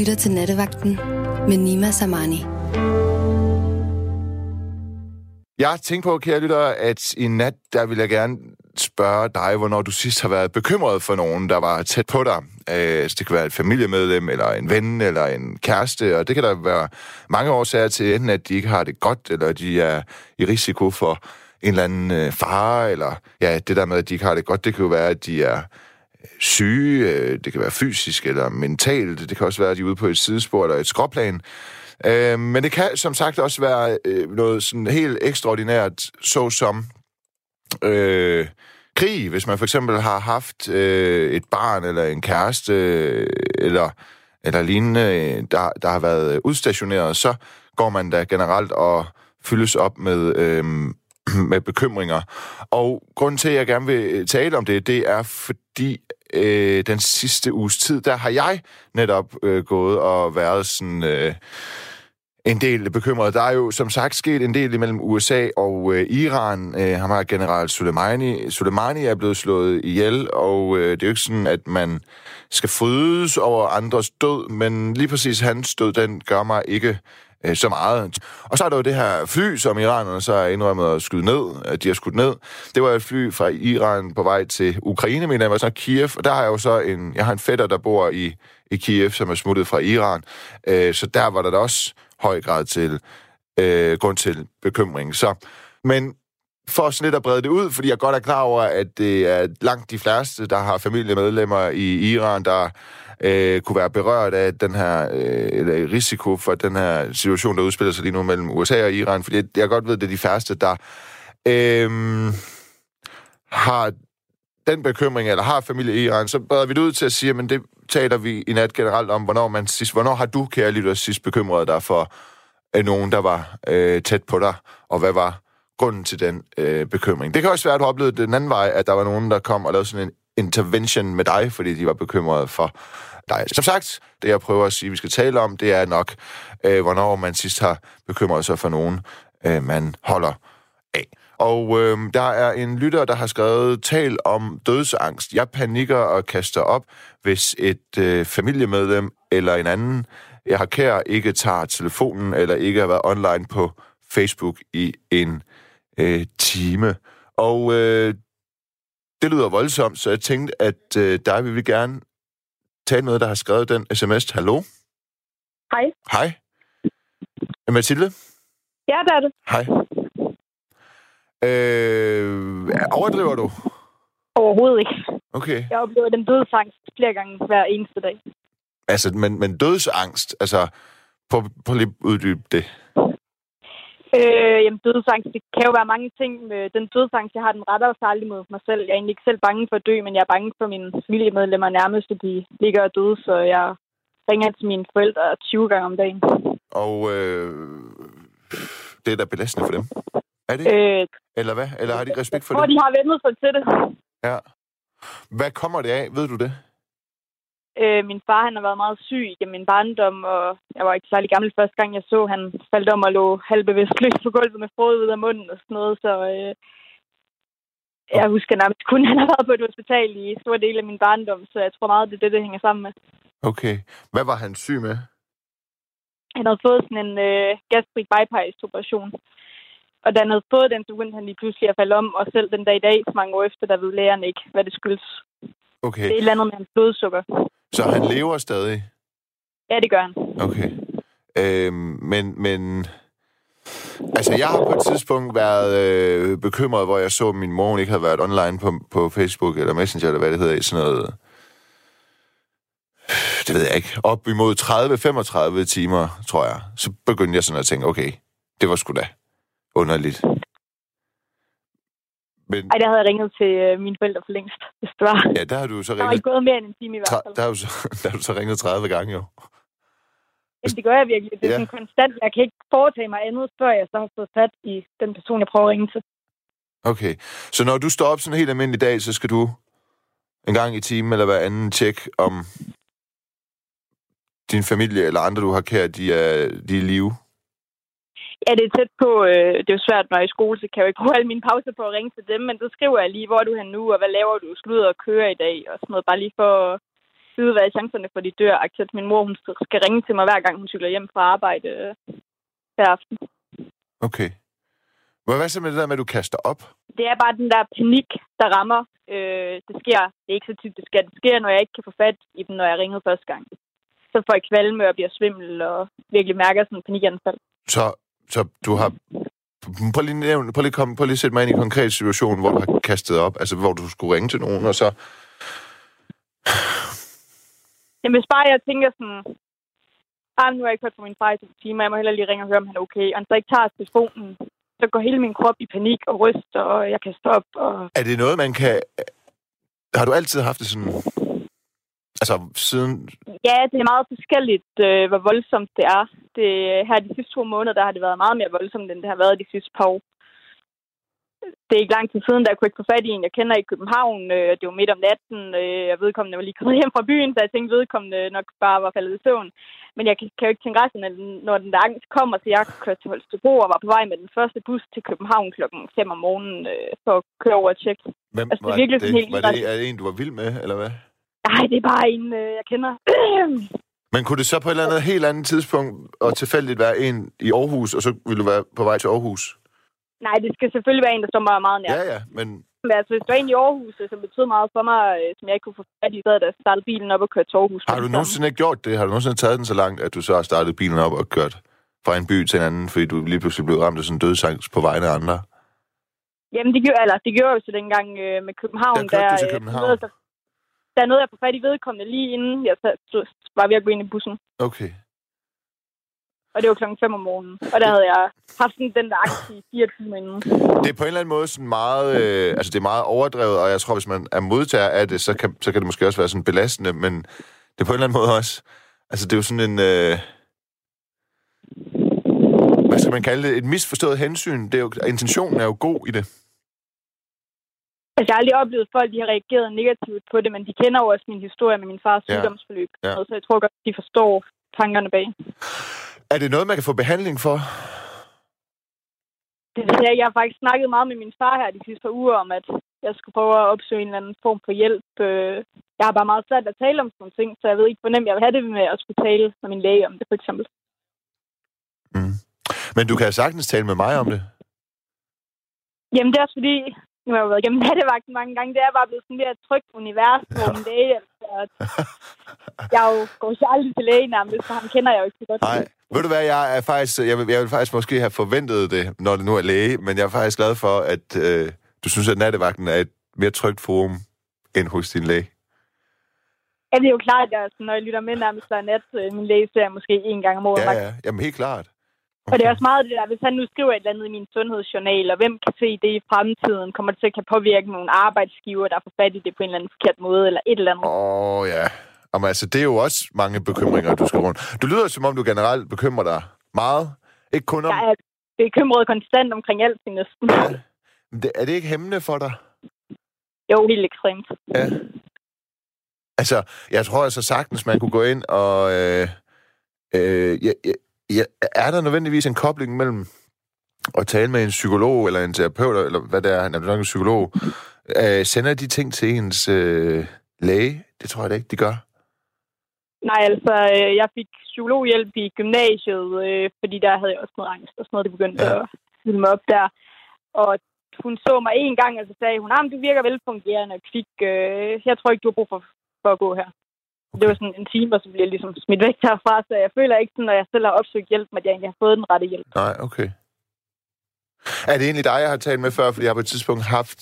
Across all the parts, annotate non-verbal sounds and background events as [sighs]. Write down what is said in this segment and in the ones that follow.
lytter til Nattevagten med Nima Samani. Jeg tænkte på, kære lytter, at i nat, der vil jeg gerne spørge dig, hvornår du sidst har været bekymret for nogen, der var tæt på dig. Øh, altså, det kan være et familiemedlem, eller en ven, eller en kæreste, og det kan der være mange årsager til, enten at de ikke har det godt, eller de er i risiko for en eller anden øh, fare, eller ja, det der med, at de ikke har det godt, det kan jo være, at de er syge, øh, det kan være fysisk eller mentalt, det kan også være, at de er ude på et sidespor eller et skråplan. Øh, men det kan som sagt også være øh, noget sådan helt ekstraordinært, såsom øh, krig, hvis man for eksempel har haft øh, et barn eller en kæreste øh, eller, eller lignende, der, der har været udstationeret, så går man da generelt og fyldes op med, øh, med bekymringer. Og grunden til, at jeg gerne vil tale om det, det er fordi øh, den sidste uges tid, der har jeg netop øh, gået og været sådan... Øh, en del bekymret. Der er jo som sagt sket en del imellem USA og øh, Iran. Øh, ham har general Soleimani. Soleimani er blevet slået ihjel, og øh, det er jo ikke sådan, at man skal frydes over andres død, men lige præcis hans død, den gør mig ikke øh, så meget. Og så er der jo det her fly, som iranerne så er indrømmet at skyde ned, at de har skudt ned. Det var et fly fra Iran på vej til Ukraine, men jeg var så Kiev, og der har jeg jo så en, jeg har en fætter, der bor i, i Kiev, som er smuttet fra Iran. Øh, så der var der da også høj grad til øh, grund til bekymring. Så, men for sådan lidt at brede det ud, fordi jeg godt er klar over, at det er langt de fleste, der har familiemedlemmer i Iran, der øh, kunne være berørt af den her øh, eller risiko for den her situation, der udspiller sig lige nu mellem USA og Iran, fordi jeg godt ved, at det er de færreste, der øh, har den bekymring, eller har familie i Iran, så breder vi det ud til at sige, men det taler vi i nat generelt om, hvornår, man sidst, hvornår har du, kære lytter, sidst bekymret dig for øh, nogen, der var øh, tæt på dig, og hvad var grunden til den øh, bekymring? Det kan også være, at du oplevede den anden vej, at der var nogen, der kom og lavede sådan en intervention med dig, fordi de var bekymrede for dig. Som sagt, det jeg prøver at sige, vi skal tale om, det er nok, øh, hvornår man sidst har bekymret sig for nogen, øh, man holder af. Og øh, der er en lytter, der har skrevet, tal om dødsangst. Jeg panikker og kaster op, hvis et øh, familiemedlem eller en anden, jeg har kær, ikke tager telefonen eller ikke har været online på Facebook i en øh, time. Og øh, det lyder voldsomt, så jeg tænkte, at øh, vi vil vi gerne tage noget, der har skrevet den sms. Hallo? Hej. Hej. Mathilde? Ja, det er det. Hej. Øh, overdriver du? Overhovedet ikke. Okay. Jeg oplever den dødsangst flere gange hver eneste dag. Altså, men, men dødsangst, altså, prøv, prøv lige uddybe det. Øh, jamen, dødsangst, det kan jo være mange ting. Den dødsangst, jeg har, den retter sig aldrig mod mig selv. Jeg er egentlig ikke selv bange for at dø, men jeg er bange for mine familiemedlemmer nærmest, at de ligger og døde, så jeg ringer til mine forældre 20 gange om dagen. Og øh, det er da belastende for dem. Er det? Øh, Eller hvad? Eller har de respekt for hvor det? de har vendt sig til det. Ja. Hvad kommer det af? Ved du det? Øh, min far han har været meget syg igennem min barndom, og jeg var ikke særlig gammel første gang, jeg så, han faldt om og lå halvbevidstløs på gulvet med frode ud af munden og sådan noget, så øh, jeg husker nærmest kun, at han har været på et hospital i store dele af min barndom, så jeg tror meget, det er det, det hænger sammen med. Okay. Hvad var han syg med? Han havde fået sådan en øh, gastric bypass-operation, og da han havde fået den, så begyndte han lige pludselig at falde om, og selv den dag i dag, mange år efter, der ved lægerne ikke, hvad det skyldes. Okay. Det er et eller andet med hans blodsukker. Så han lever stadig? Ja, det gør han. Okay. Øhm, men, men... Altså, jeg har på et tidspunkt været øh, bekymret, hvor jeg så, at min mor ikke havde været online på, på Facebook eller Messenger, eller hvad det hedder, i sådan noget... Det ved jeg ikke. Op imod 30-35 timer, tror jeg. Så begyndte jeg sådan at tænke, okay, det var sgu da underligt. Men Ej, der havde jeg ringet til øh, mine forældre for længst, hvis det var. ja, der har du så Der var ringet, ikke gået mere end en time i hvert fald. der har du så, [laughs] der har du så ringet 30 gange, jo. Jamen, det gør jeg virkelig. Det er Ja. sådan konstant. Jeg kan ikke foretage mig andet, før jeg så har fået fat i den person, jeg prøver at ringe til. Okay. Så når du står op sådan en helt almindelig dag, så skal du en gang i timen eller hver anden tjekke, om din familie eller andre, du har kært, de er, de er i live? Ja, det er tæt på. Øh, det er jo svært, når jeg er i skole, så kan jeg jo ikke bruge alle mine pauser på at ringe til dem, men så skriver jeg lige, hvor er du hen nu, og hvad laver du? Skal du ud og køre i dag? Og sådan noget, bare lige for at side, hvad er chancerne for, de dør? At min mor hun skal ringe til mig, hver gang hun cykler hjem fra arbejde øh, hver aften. Okay. Hvad så med det der med, at du kaster op? Det er bare den der panik, der rammer. Øh, det sker, det er ikke så tit, det sker. Det sker, når jeg ikke kan få fat i dem, når jeg ringede første gang. Så får jeg kvalme og bliver svimmel og virkelig mærker sådan en panikanfald. Så, så du har Prøv lige, nævne, prøv lige, kom, prøv lige sætte mig ind i en konkret situation, hvor du har kastet op, altså hvor du skulle ringe til nogen, og så... Jamen, hvis bare jeg tænker sådan, ah, nu har jeg ikke hørt fra min far i to timer, jeg må heller lige ringe og høre, om han er okay, og han så ikke tager telefonen, så går hele min krop i panik og ryster, og jeg kan stoppe. Og... Er det noget, man kan... Har du altid haft det sådan... Altså, siden... Ja, det er meget forskelligt, øh, hvor voldsomt det er. Det, her de sidste to måneder, der har det været meget mere voldsomt, end det har været de sidste par år. Det er ikke lang tid siden, der kunne ikke få fat i en, jeg kender i København. Øh, det var midt om natten, øh, jeg vedkommende var lige kommet hjem fra byen, så jeg tænkte, vedkommende nok bare var faldet i søvn. Men jeg kan, kan jo ikke tænke resten af når den der angst kommer, så jeg kørte til Holstebro og var på vej med den første bus til København klokken 5 om morgenen øh, for at køre over og tjekke. Hvem altså, det var, virkelig det, helt var det er det en, du var vild med, eller hvad? Nej, det er bare en, øh, jeg kender. [clears throat] Men kunne det så på et eller andet helt andet tidspunkt og tilfældigt være en i Aarhus, og så ville du være på vej til Aarhus? Nej, det skal selvfølgelig være en, der står mig meget nær. Ja, ja, men... Men altså, hvis det var en i Aarhus, som betød meget for mig, øh, som jeg ikke kunne få fat i, så havde jeg startet bilen op og kørt til Aarhus. Har du nogensinde ikke gjort det? Har du nogensinde taget den så langt, at du så har startet bilen op og kørt fra en by til en anden, fordi du lige pludselig blev ramt af sådan en dødsangst på vegne af andre? Jamen, det gjorde, eller, det gjorde jeg så dengang øh, med København. Der kørte du til København? Der, der nåede jeg på fat i vedkommende lige inden jeg var ved at gå ind i bussen. Okay. Og det var klokken 5 om morgenen. Og der havde jeg haft sådan den der aktie i fire timer inden. Det er på en eller anden måde sådan meget, øh, altså det er meget overdrevet, og jeg tror, hvis man er modtager af det, så kan, så kan det måske også være sådan belastende, men det er på en eller anden måde også, altså det er jo sådan en, øh, hvad skal man kalde det, et misforstået hensyn. Det er jo, intentionen er jo god i det. Altså, jeg har aldrig oplevet, at folk de har reageret negativt på det, men de kender jo også min historie med min fars ja. sygdomsforløb. Ja. Så jeg tror godt, de forstår tankerne bag. Er det noget, man kan få behandling for? Det jeg. Jeg har faktisk snakket meget med min far her de sidste par uger om, at jeg skulle prøve at opsøge en eller anden form for hjælp. Øh, jeg har bare meget svært at tale om sådan nogle ting, så jeg ved ikke, hvor nemt jeg vil have det med at skulle tale med min læge om det, for eksempel. Mm. Men du kan sagtens tale med mig om det. Jamen, det er også fordi, nu har jeg været igennem [laughs] nattevagten mange gange, det er bare blevet sådan mere et trygt univers på min læge. Altså, jeg jo, går jo aldrig til læge nærmest, så ham kender jeg jo ikke så godt. Nej, ved du hvad, jeg er faktisk, jeg vil, jeg vil faktisk måske have forventet det, når det nu er læge, men jeg er faktisk glad for, at øh, du synes, at nattevagten er et mere trygt forum end hos din læge. Ja, det er jo klart, at jeg, når jeg lytter med nærmest hver nat, øh, min læge ser måske en gang om året. Ja, ja, jamen helt klart. Okay. Og det er også meget det der, hvis han nu skriver et eller andet i min sundhedsjournal, og hvem kan se det i fremtiden, kommer det til at kan påvirke nogle arbejdsgiver, der får fat i det på en eller anden forkert måde, eller et eller andet. Åh, oh, ja. Jamen, altså, det er jo også mange bekymringer, du skal rundt. Du lyder som om, du generelt bekymrer dig meget. Ikke kun om... Jeg er bekymret konstant omkring alt næsten. Ja. Det, er det ikke hæmmende for dig? Jo, helt ekstremt. Ja. Altså, jeg tror altså sagtens, man kunne gå ind og... Øh, øh, ja, ja, er der nødvendigvis en kobling mellem at tale med en psykolog eller en terapeut, eller hvad det er, han er nok en psykolog, øh, sender de ting til ens øh, læge? Det tror jeg da ikke, de gør. Nej, altså, øh, jeg fik psykologhjælp i gymnasiet, øh, fordi der havde jeg også noget angst og sådan noget, det begyndte ja. at fylde mig op der. Og hun så mig en gang, og så sagde hun, at du virker velfungerende kvik. Øh, jeg tror ikke, du har brug for, for at gå her. Okay. Det var sådan en time, og så bliver jeg ligesom smidt væk herfra, så jeg føler ikke, sådan, når jeg selv har opsøgt hjælp, at jeg egentlig har fået den rette hjælp. Nej, okay. Er det egentlig dig, jeg har talt med før, fordi jeg har på et tidspunkt haft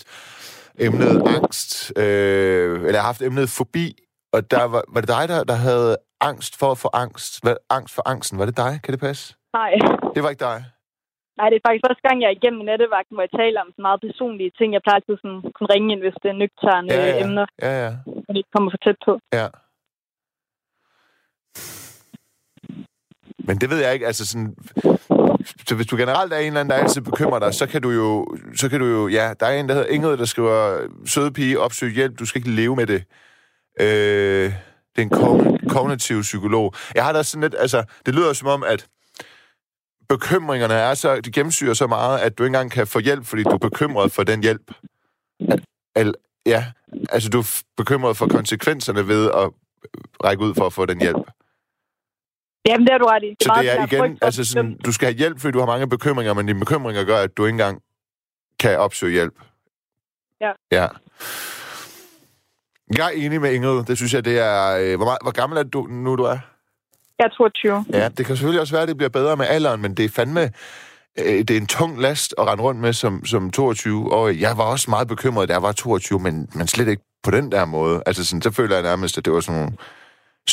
emnet angst, øh, eller haft emnet fobi, og der var, var det dig, der, der havde angst for at få angst? Hvad, angst for angsten, var det dig? Kan det passe? Nej. Det var ikke dig? Nej, det er faktisk første gang, jeg er igennem nattevagten, hvor jeg taler om sådan meget personlige ting. Jeg plejer altid sådan kunne ringe ind, hvis det er nøgterne ja, ja. emner. Ja, ja. Og det kommer for tæt på. Ja. Men det ved jeg ikke, altså sådan... Så hvis du generelt er en eller anden, der altid bekymrer dig, så kan du jo... Så kan du jo ja, der er en, der hedder Ingrid, der skriver, søde pige, opsøg hjælp, du skal ikke leve med det. Øh, det er en kognitiv psykolog. Jeg har da sådan lidt, altså, det lyder som om, at bekymringerne er så, de gennemsyrer så meget, at du ikke engang kan få hjælp, fordi du er bekymret for den hjælp. Al, ja, altså du er bekymret for konsekvenserne ved at række ud for at få den hjælp. Jamen, det har du ret i. Så meget det er igen, frygt altså sådan, du skal have hjælp, fordi du har mange bekymringer, men dine bekymringer gør, at du ikke engang kan opsøge hjælp. Ja. Ja. Jeg er enig med Ingrid. Det synes jeg, det er... Øh, hvor, meget, hvor gammel er du nu, du er? Jeg er 22. Ja, det kan selvfølgelig også være, at det bliver bedre med alderen, men det er fandme... Øh, det er en tung last at rende rundt med som, som 22 og Jeg var også meget bekymret, da jeg var 22, men, men slet ikke på den der måde. Altså, sådan, så føler jeg nærmest, at det var sådan nogle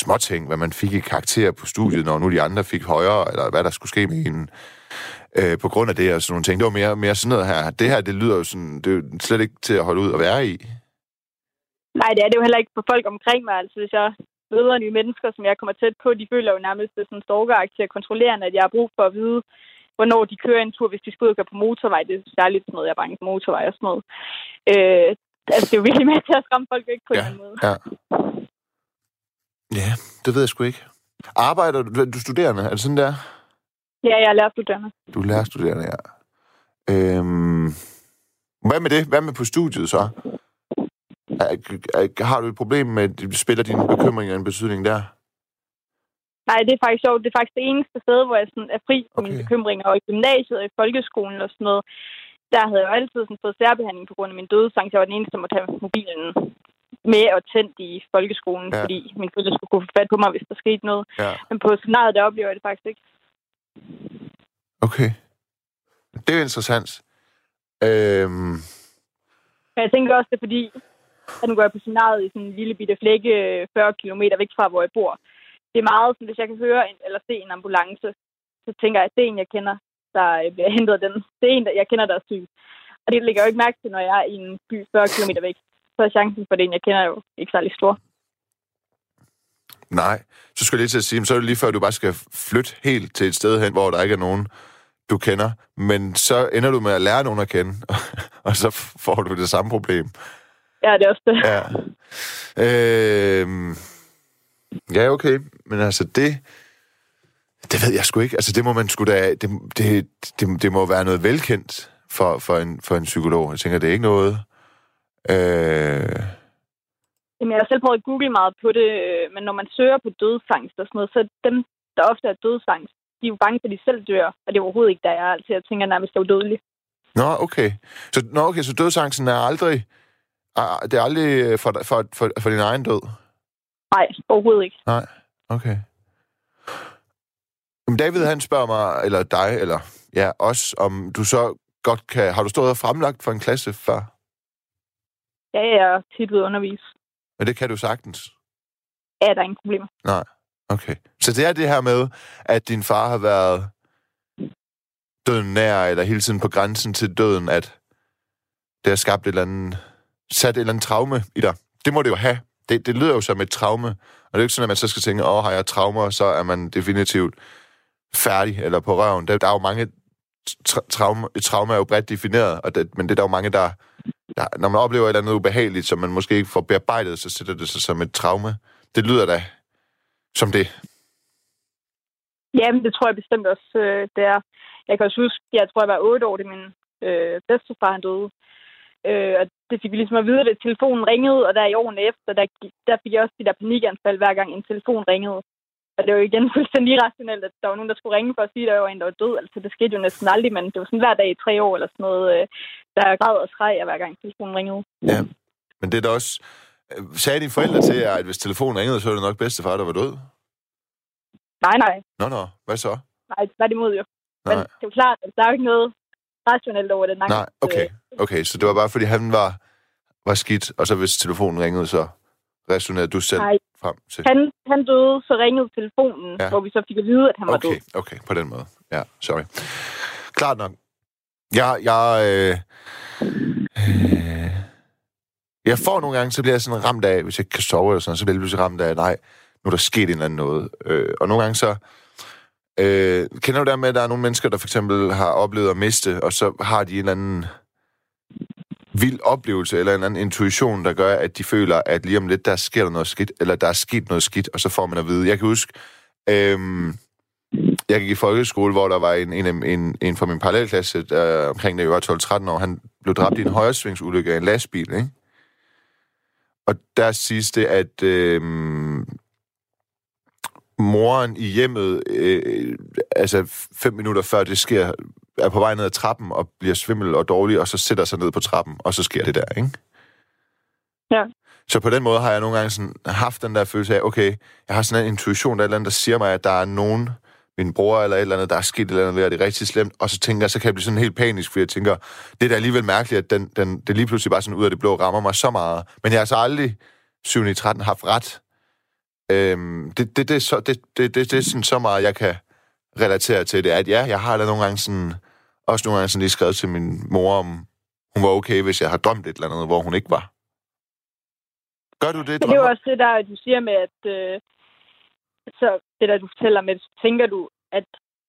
småting, hvad man fik i karakter på studiet, når nu de andre fik højere, eller hvad der skulle ske med en øh, på grund af det og sådan nogle ting. Det var mere, mere sådan noget her. Det her, det lyder jo sådan, det er jo slet ikke til at holde ud og være i. Nej, det er det jo heller ikke for folk omkring mig. Altså, hvis jeg møder nye mennesker, som jeg kommer tæt på, de føler jo nærmest det sådan stalkeragtigt og kontrollerende, at jeg har brug for at vide, hvornår de kører en tur, hvis de skal ud og køre på motorvej. Det er særligt sådan noget, jeg er bange for motorvej og sådan noget. Øh, altså, det er jo virkelig med til at skræmme folk væk på ja. en måde. Ja. Ja, det ved jeg sgu ikke. Arbejder du, du er studerende? Er det sådan der? Ja, jeg er lærerstuderende. Du er lærerstuderende, ja. Øhm, hvad med det? Hvad med på studiet så? Er, er, har du et problem med, spiller dine bekymringer en betydning der? Nej, det er faktisk sjovt. Det er faktisk det eneste sted, hvor jeg sådan er fri på okay. mine bekymringer. Og i gymnasiet og i folkeskolen og sådan noget, der havde jeg jo altid sådan fået særbehandling på grund af min dødsang. Jeg var den eneste, der måtte have mobilen med og tændt i folkeskolen, Ja. fordi min forældre skulle kunne få fat på mig, hvis der skete noget. Ja. Men på seminariet, der oplever jeg det faktisk ikke. Okay. Det er jo interessant. Øhm, Men jeg tænker også, det er fordi, at nu går jeg på seminariet i sådan en lille bitte flække øh, 40 km væk fra, hvor jeg bor. Det er meget sådan, hvis jeg kan høre en, eller se en ambulance, så tænker jeg, at det er en, jeg kender, der øh, bliver hentet den. Det er en, der jeg kender, der er syg. Og det lægger jeg jo ikke mærke til, når jeg er i en by 40 km væk. Så er chancen for det, en, jeg kender, jo ikke særlig stor. nej, så skulle jeg lige til at sige, så er det lige før, du bare skal flytte helt til et sted hen, hvor der ikke er nogen, du kender. Men så ender du med at lære nogen at kende, [laughs] og så får du det samme problem. Ja, det er også det. Ja. Øhm, ja, okay. Men altså, det... Det ved jeg sgu ikke. Altså, det må man sgu da... Det, det, det, det må være noget velkendt for, for, en, for en psykolog. Jeg tænker, det er ikke noget... Øh, Jamen, jeg har selv prøvet at google meget på det, øh, men når man søger på dødsangst og sådan noget, så dem, der ofte er dødsangst, de er jo bange for, at de selv dør, og det er overhovedet ikke der er. Altså, jeg tænker nærmest, det er udødeligt. nå, okay. Så, nå, okay, så dødsangsten er aldrig... Det er aldrig for, for, for, for din egen død? Nej, overhovedet ikke. Nej, okay. Men David, han spørger mig, eller dig, eller ja, os, om du så godt kan... Har du stået og fremlagt for en klasse før? Ja, jeg er tit ved undervise. Men det kan du sagtens. Ja, der er ingen problemer. Nej, okay. Så det er det her med, at din far har været døden nær, eller hele tiden på grænsen til døden, at det har skabt et eller andet, sat et eller andet traume i dig. Det må det jo have. Det, det lyder jo som et traume. Og det er jo ikke sådan, at man så skal tænke, åh, har jeg traumer, så er man definitivt færdig eller på røven. Der, der er jo mange... Tra- traume, et traume er jo bredt defineret, og det, men det er der jo mange, der, ja, Når man oplever et eller andet ubehageligt, som man måske ikke får bearbejdet, så sætter det sig som et traume. Det lyder da som det. Jamen, det tror jeg bestemt også, øh, det er. Jeg kan også huske, jeg tror, jeg var otte år, da min øh, bedstefar han døde. Øh, og det fik vi ligesom at vide, at telefonen ringede, og der i årene efter, der, der fik jeg også de der panikanfald, hver gang en telefon ringede. Og det var jo igen [laughs] fuldstændig irrationelt, at der var nogen, der skulle ringe for at sige, at der var en, der var død. Altså, det skete jo næsten aldrig, men det var sådan hver dag i tre år eller sådan noget, øh, der græd og skreg, hver gang telefonen ringede. Ja. Men det er da også... øh, Sagde dine forældre til jer, at hvis telefonen ringede, så var det nok bedstefar, der var død? Nej, nej. Nå, nå. Hvad så? Nej, tværtimod jo. Men Nej. det er jo klart, at der er jo ikke noget rationelt over det. Nej, okay. Okay, så det var bare, fordi han var, var skidt, og så hvis telefonen ringede, så resonerede du selv Nej, frem til... han, han døde, så ringede telefonen, Ja. hvor vi så fik at vide, at han var død. Okay, okay, på den måde. Ja, sorry. Klart nok. Jeg, jeg, øh, øh, jeg får nogle gange, så bliver jeg sådan ramt af, hvis jeg ikke kan sove eller sådan, så bliver jeg pludselig ramt af, nej, nu er der sket en eller anden noget. Øh, og nogle gange så, øh, kender du der med, at der er nogle mennesker, der for eksempel har oplevet at miste, og så har de en eller anden vild oplevelse, eller en anden intuition, der gør, at de føler, at lige om lidt, der sker der noget skidt, eller der er sket noget skidt, og så får man at vide. Jeg kan huske, øhm, jeg gik i folkeskole, hvor der var en, en, en, en fra min parallelklasse, der, omkring da jeg var 12-13 år, han blev dræbt i en højresvingsulykke af en lastbil, ikke? Og der siges det, at øhm, moren i hjemmet, øh, altså fem minutter før det sker, er på vej ned ad trappen og bliver svimmel og dårlig, og så sætter sig ned på trappen, og så sker det der, ikke? Ja. Så på den måde har jeg nogle gange sådan haft den der følelse af, okay, jeg har sådan en intuition, der er et eller andet, der siger mig, at der er nogen, min bror eller et eller andet, der er sket et eller andet, der er det rigtig slemt, og så tænker jeg, så kan jeg blive sådan helt panisk, fordi jeg tænker, det er da alligevel mærkeligt, at den, den, det lige pludselig bare sådan ud af det blå rammer mig så meget. Men jeg har så aldrig 7. i 13 haft ret. Øhm, det, det, det, er så, det, det, det, det er sådan så meget, jeg kan relatere til det, at ja, jeg har da nogle gange sådan, også nogle gange sådan lige skrevet til min mor, om hun var okay, hvis jeg har drømt et eller andet, hvor hun ikke var. Gør du det? Men det er jo også det der, du siger med, at øh, så det der, du fortæller med, så tænker du, at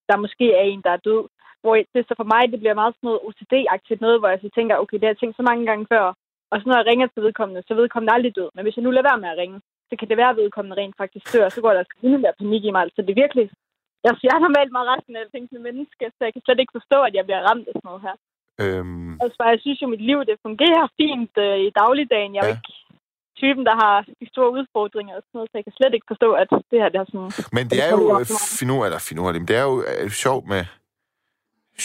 der måske er en, der er død. Hvor det så for mig, det bliver meget sådan noget OCD-agtigt noget, hvor jeg så tænker, okay, det har jeg tænkt så mange gange før. Og så når jeg ringer til vedkommende, så er vedkommende aldrig død. Men hvis jeg nu lader være med at ringe, så kan det være, at vedkommende rent faktisk dør, så går der altså endnu mere panik i mig. Så det er virkelig... Jeg, jeg er normalt meget rationelt tænkende menneske, så jeg kan slet ikke forstå, at jeg bliver ramt af sådan noget her. Øhm, Altså, jeg synes jo, mit liv det fungerer fint øh, i dagligdagen. Jeg er jo Ja. ikke typen, der har de store udfordringer og sådan noget, så jeg kan slet ikke forstå, at det her det har sådan... men det er det jo fungerer øh, så meget. finu, eller men det er jo øh, sjovt med...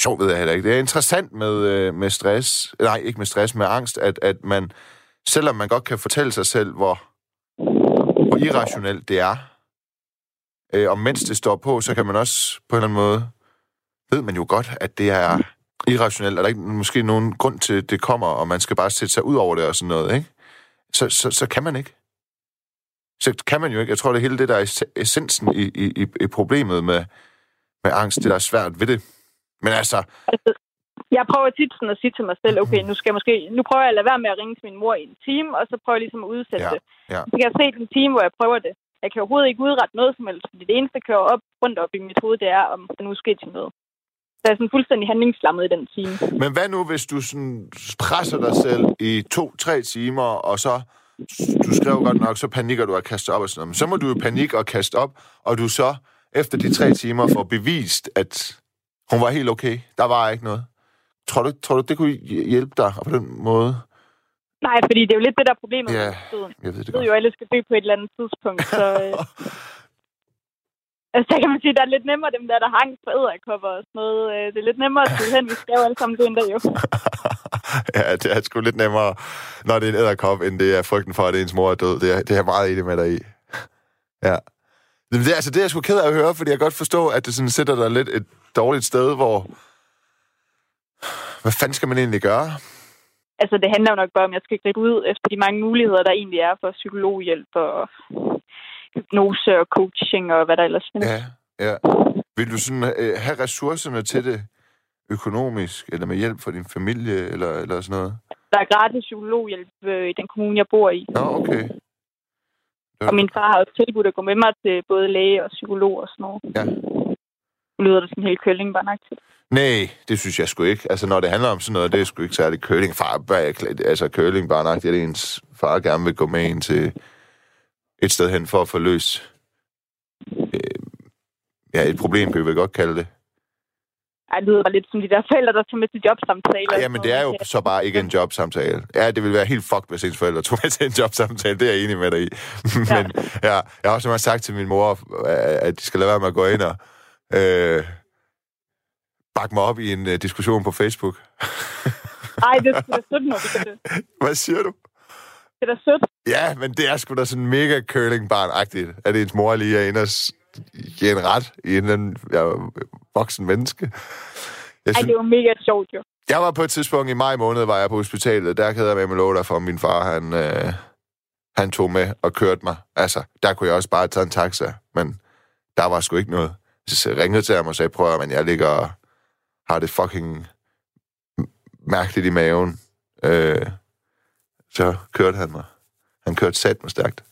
Sjovt ved jeg heller ikke. Det er interessant med, øh, med stress, nej, ikke med stress, med angst, at, at man, selvom man godt kan fortælle sig selv, hvor, hvor irrationelt det er, øh, og mens det står på, så kan man også på en eller anden måde, ved man jo godt, at det er irrationelt. Er der ikke måske nogen grund til, at det kommer, og man skal bare sætte sig ud over det og sådan noget, ikke? Så, så, så kan man ikke. Så kan man jo ikke. Jeg tror, det er hele det, der er ess- essensen i, i, i- problemet med, med angst, det der er svært ved det. Men altså, Altså, jeg prøver tit sådan at sige til mig selv, okay, nu skal jeg måske, nu prøver jeg at lade være med at ringe til min mor i en time, og så prøver jeg ligesom at udsætte Ja, det. ja. Så kan jeg se den time, hvor jeg prøver det. Jeg kan overhovedet ikke udrette noget som helst, fordi det eneste, der kører op, rundt op i mit hoved, det er, om der nu sker til noget. Så jeg er sådan fuldstændig handlingslammet i den time. men hvad nu, hvis du sådan presser dig selv i to-tre timer, og så, du skrev godt nok, så panikker du og kaster op og sådan noget. Men så må du jo panik og kaste op, og du så efter de tre timer får bevist, at hun var helt okay. Der var ikke noget. Tror du, tror du det kunne hjælpe dig på den måde? Nej, fordi det er jo lidt det, der er problemet Ja, med døden. Jeg ved det Jeg ved godt. jo, at alle skal dø på et eller andet tidspunkt, så... Øh, altså, der kan man sige, der er lidt nemmere dem der, der angst for æderkopper og sådan noget. Øh, det er lidt nemmere at sige hen, vi skal jo alle sammen dø en dag jo. [laughs] ja, det er sgu lidt nemmere, når det er en æderkop, end det er frygten for, at ens mor er død. Det er, det er jeg meget enig med dig i. [laughs] Ja. Det, er- altså, det er jeg sgu ked af at høre, fordi jeg kan godt forstå, at det sådan sætter dig lidt et dårligt sted, hvor... Hvad fanden skal man egentlig gøre? Altså, det handler jo nok bare om, at jeg skal gribe ud efter de mange muligheder, der egentlig er for psykologhjælp og hypnose og coaching og hvad der ellers findes. Ja, ja. Vil du sådan øh, have ressourcerne til det økonomisk, eller med hjælp fra din familie, eller, eller sådan noget? Der er gratis psykologhjælp øh, i den kommune, jeg bor i. Nå, okay. Og min far har også tilbudt at gå med mig til både læge og psykolog og sådan noget. Ja. Lyder det sådan helt kølling bare nok til. Nej, det synes jeg sgu ikke. Altså, når det handler om sådan noget, det er sgu ikke særlig curling. Far, altså, curling bare nok, det er ens far gerne vil gå med en til et sted hen for at få løst øh, ja, et problem, kan vi vel godt kalde det. Ej, det lyder bare lidt som de der forældre, der tager med til jobsamtaler. Ej, ja, men det er jo så bare ikke en jobsamtale. Ja, det vil være helt fucked, hvis ens forældre tog med til en jobsamtale. Det er jeg enig med dig i. [laughs] men ja, jeg har også sagt til min mor, at de skal lade være med at gå ind og øh, bakke mig op i en uh, diskussion på Facebook. [laughs] Ej, det er da sødt, når vi kan det. Hvad siger du? Det er da sødt. Ja, men det er sgu da sådan mega curlingbarn-agtigt, at ens mor lige er inde og give en ret i en anden ja, voksen menneske. Jeg, Ej, synes, det var mega sjovt, jo. jeg var på et tidspunkt i maj måned, var jeg på hospitalet. Der havde jeg med lov der for min far, han, øh, han tog med og kørte mig. Altså, der kunne jeg også bare tage en taxa, men der var sgu ikke noget. Så ringede til ham og sagde, prøv at, men jeg ligger og har det fucking mærkeligt i maven. Øh, så kørte han mig. Han kørte sat mig stærkt.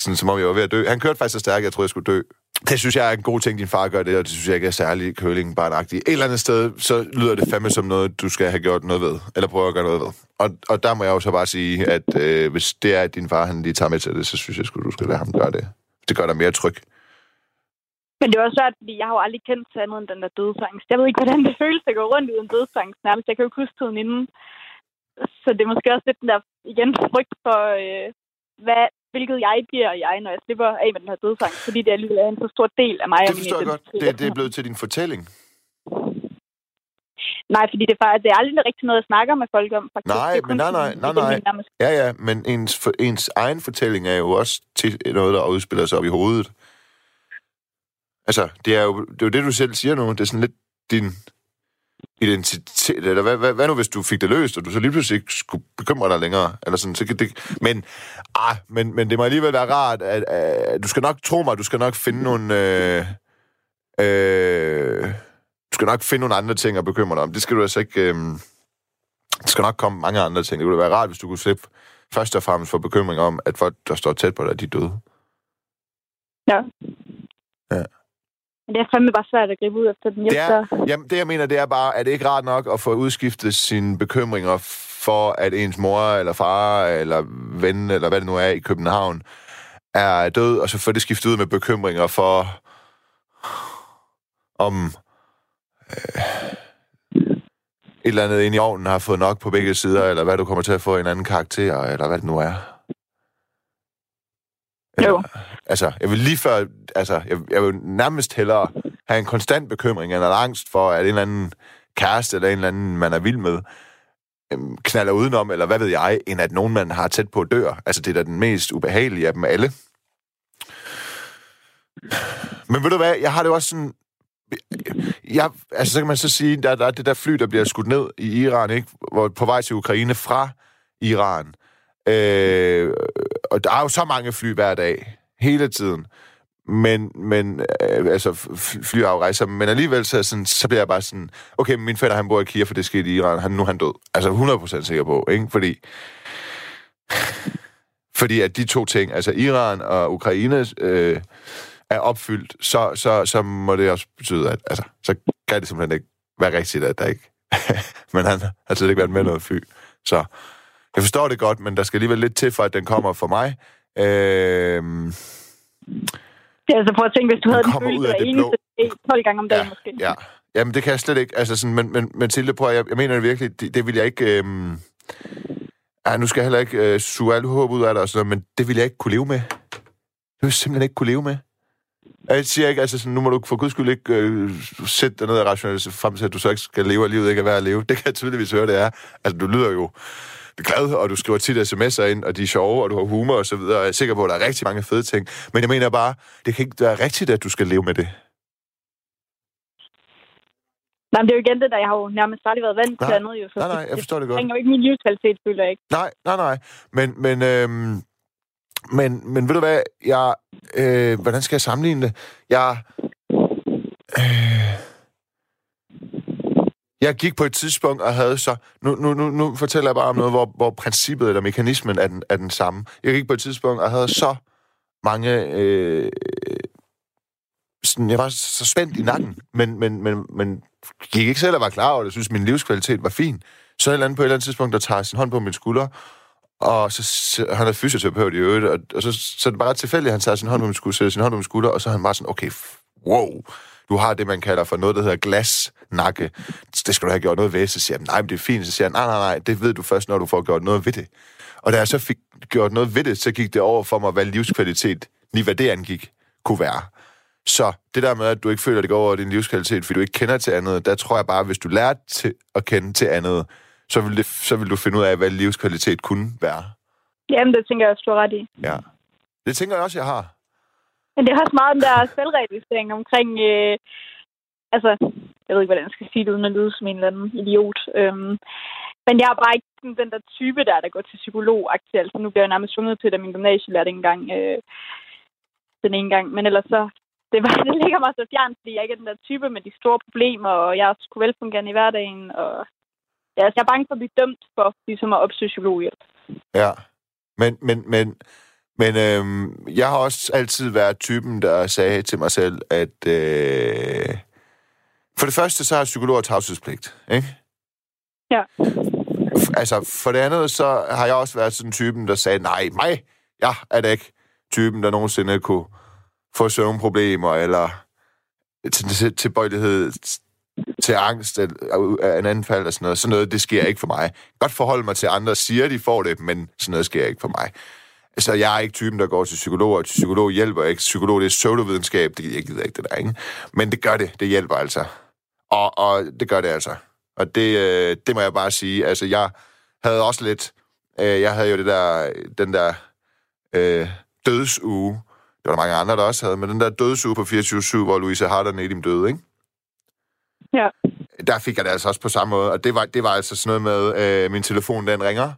Sådan som om jeg var ved at dø. Han kørte faktisk så stærkt, jeg troede, jeg skulle dø. Det synes jeg er en god ting, din far gør det, og det synes jeg ikke er særlig curlingbarnagtigt. Et eller andet sted, så lyder det fandme som noget, du skal have gjort noget ved. Eller prøve at gøre noget ved. Og, og der må jeg jo så bare sige, at øh, hvis det er, at din far han lige tager med til det, så synes jeg sgu, du skal lade ham gøre det. Det gør dig mere tryg. Men det var svært, fordi jeg har jo aldrig kendt til andet end den der dødsangst. Jeg ved ikke, hvordan det føles at gå rundt uden dødsangst nærmest. Jeg kan jo ikke huske tiden inden. Så det er måske også lidt den der, igen, frygt for, øh, hvad hvilket jeg bliver jeg, når jeg slipper af med den her dødsang, fordi det alligevel er en så stor del af mig. Det forstår jeg godt. Det, det er blevet til din fortælling. Nej, fordi det er, det er aldrig rigtig noget, jeg snakker med folk om. Faktisk. Nej, men nej, nej, nej, nej. Ja, ja, men ens, for, ens egen fortælling er jo også til noget, der udspiller sig op i hovedet. Altså, det er jo det, er jo det du selv siger nu. Det er sådan lidt din identitet, eller hvad, hvad, hvad nu, hvis du fik det løst, og du så lige pludselig ikke skulle bekymre dig længere, eller sådan, så kan det, men, ah, men, men det må alligevel være rart, at, at, du skal nok tro mig, du skal nok finde nogle, øh, øh, du skal nok finde nogle andre ting at bekymre dig om. Det skal du altså ikke, øh, der skal nok komme mange andre ting. Det kunne være rart, hvis du kunne slippe først og fremmest for bekymring om, at folk, der står tæt på dig, de er døde. Ja. Ja. Men det er fandme bare svært at gribe ud efter den. Det, er, jamen, det jeg mener, det er bare, at det ikke rart nok at få udskiftet sine bekymringer for, at ens mor eller far eller ven, eller hvad det nu er i København, er død, og så få det skiftet ud med bekymringer for, om øh, et eller andet ind i ovnen har fået nok på begge sider, eller hvad du kommer til at få en anden karakter, eller hvad det nu er. Jo. [laughs] Altså, jeg vil lige før, altså, jeg, jeg vil nærmest hellere have en konstant bekymring eller angst for, at en eller anden kæreste eller en eller anden, man er vild med, øhm, knaller udenom, eller hvad ved jeg, end at nogen, man har tæt på dør. Altså, det er da den mest ubehagelige af dem alle. Men ved du hvad, jeg har det også sådan... Jeg, altså, så kan man så sige, der, der er det der fly, der bliver skudt ned i Iran, ikke? Hvor, på vej til Ukraine fra Iran. Øh, og der er jo så mange fly hver dag, hele tiden. Men, men øh, altså, flyafrejser, men alligevel så, sådan, så bliver jeg bare sådan, okay, min fætter, han bor i Kiev, for det skete i Iran, han, nu er han død. Altså 100% sikker på, ikke? Fordi, fordi at de to ting, altså Iran og Ukraine, øh, er opfyldt, så, så, så må det også betyde, at altså, så kan det simpelthen ikke være rigtigt, at der ikke... [laughs] men han har slet ikke været med noget fly. Så jeg forstår det godt, men der skal alligevel lidt til, for at den kommer for mig. Øh, det er altså for at tænke, hvis du havde den følelse hver eneste dag, 12 gange om dagen ja, måske. Ja, Jamen, det kan jeg slet ikke. Altså, sådan, men, men, Tilde, prøv, jeg, jeg mener det virkelig, det, det vil jeg ikke... Øhm, ja, nu skal jeg heller ikke øh, suge alt håb ud af det og sådan noget, men det vil jeg ikke kunne leve med. Det vil jeg simpelthen ikke kunne leve med. Jeg siger ikke, altså sådan, nu må du for guds skyld ikke øh, sætte dig ned og rationalisere frem til, at du så ikke skal leve, og livet ikke er værd at leve. Det kan jeg tydeligvis høre, det er. Altså, du lyder jo glad, og du skriver tit sms'er ind, og de er sjove, og du har humor og så videre. Jeg er sikker på, at der er rigtig mange fede ting. Men jeg mener bare, det kan ikke være rigtigt, at du skal leve med det. Nej, men det er jo igen det der, jeg har jo nærmest aldrig været vant til andet. Jo, så nej, nej, jeg forstår det godt. Det jo ikke min livskvalitet, føler jeg ikke. Nej, nej, nej. Men, men, øhm, men, men ved du hvad, jeg, øh, hvordan skal jeg sammenligne det? Jeg, øh, jeg gik på et tidspunkt og havde så... Nu, nu, nu, nu fortæller jeg bare om noget, hvor, hvor princippet eller mekanismen er den, er den samme. Jeg gik på et tidspunkt og havde så mange... Øh, sådan, jeg var så spændt i nakken, men, men, men, men gik ikke selv og var klar over det. Jeg synes, min livskvalitet var fin. Så en et eller andet på et eller andet tidspunkt, der tager sin hånd på min skulder, og så, han er fysioterapeut i øvrigt, og, og så, så er det bare tilfældigt, at han tager sin hånd på min skulder, sin hånd på min skulder, og så er han bare sådan, okay, wow, du har det, man kalder for noget, der hedder glasnakke. Det skal du have gjort noget ved. Så siger jeg, nej, men det er fint. Så siger jeg, nej, nej, nej, det ved du først, når du får gjort noget ved det. Og da jeg så fik gjort noget ved det, så gik det over for mig, hvad livskvalitet, lige hvad det angik, kunne være. Så det der med, at du ikke føler, at det går over din livskvalitet, fordi du ikke kender til andet, der tror jeg bare, at hvis du lærer til at kende til andet, så vil, det, så vil du finde ud af, hvad livskvalitet kunne være. Jamen, det tænker jeg også, du har ret i. Ja. Det tænker jeg også, jeg har. Men det er også meget den der selvrealisering omkring... Øh, altså, jeg ved ikke, hvordan jeg skal sige det, uden at lyde som en eller anden idiot. Øhm, men jeg er bare ikke den der type der, der går til psykolog aktuelt. Altså, nu bliver jeg nærmest sunget til, da min gymnasielærer engang. Øh, den ene gang. Men ellers så... Det, var, [laughs] det ligger mig så fjernt, fordi jeg ikke er den der type med de store problemer, og jeg er sgu velfungerende i hverdagen. Og, ja, altså, jeg er bange for at blive dømt for ligesom at opsøge psykologhjælp. Ja, men, men, men men øhm, jeg har også altid været typen, der sagde til mig selv, at øh, for det første, så har psykologer tavshedspligt, ikke? Ja. Altså, for det andet, så har jeg også været sådan typen, der sagde, nej, mig, jeg er da ikke typen, der nogensinde kunne få søvnproblemer, eller til, tilbøjelighed til angst af en anfald og sådan noget. Sådan noget, det sker ikke for mig. Godt forholde mig til andre, siger, de får det, men sådan noget sker ikke for mig Så jeg er ikke typen, der går til psykolog, og til psykolog hjælper ikke. Psykolog, det er pseudovidenskab, det jeg gider ikke det der, ikke? Men det gør det, det hjælper altså. Og, og det gør det altså. Og det, øh, det må jeg bare sige. Altså, jeg havde også lidt... Øh, jeg havde jo det der, den der øh, dødsuge. Det var der mange andre, der også havde, men den der dødsuge på 24-7, hvor Louise Harder Nedim døde, ikke? Ja. Der fik jeg det altså også på samme måde, og det var, det var altså sådan noget med, øh, min telefon den ringer,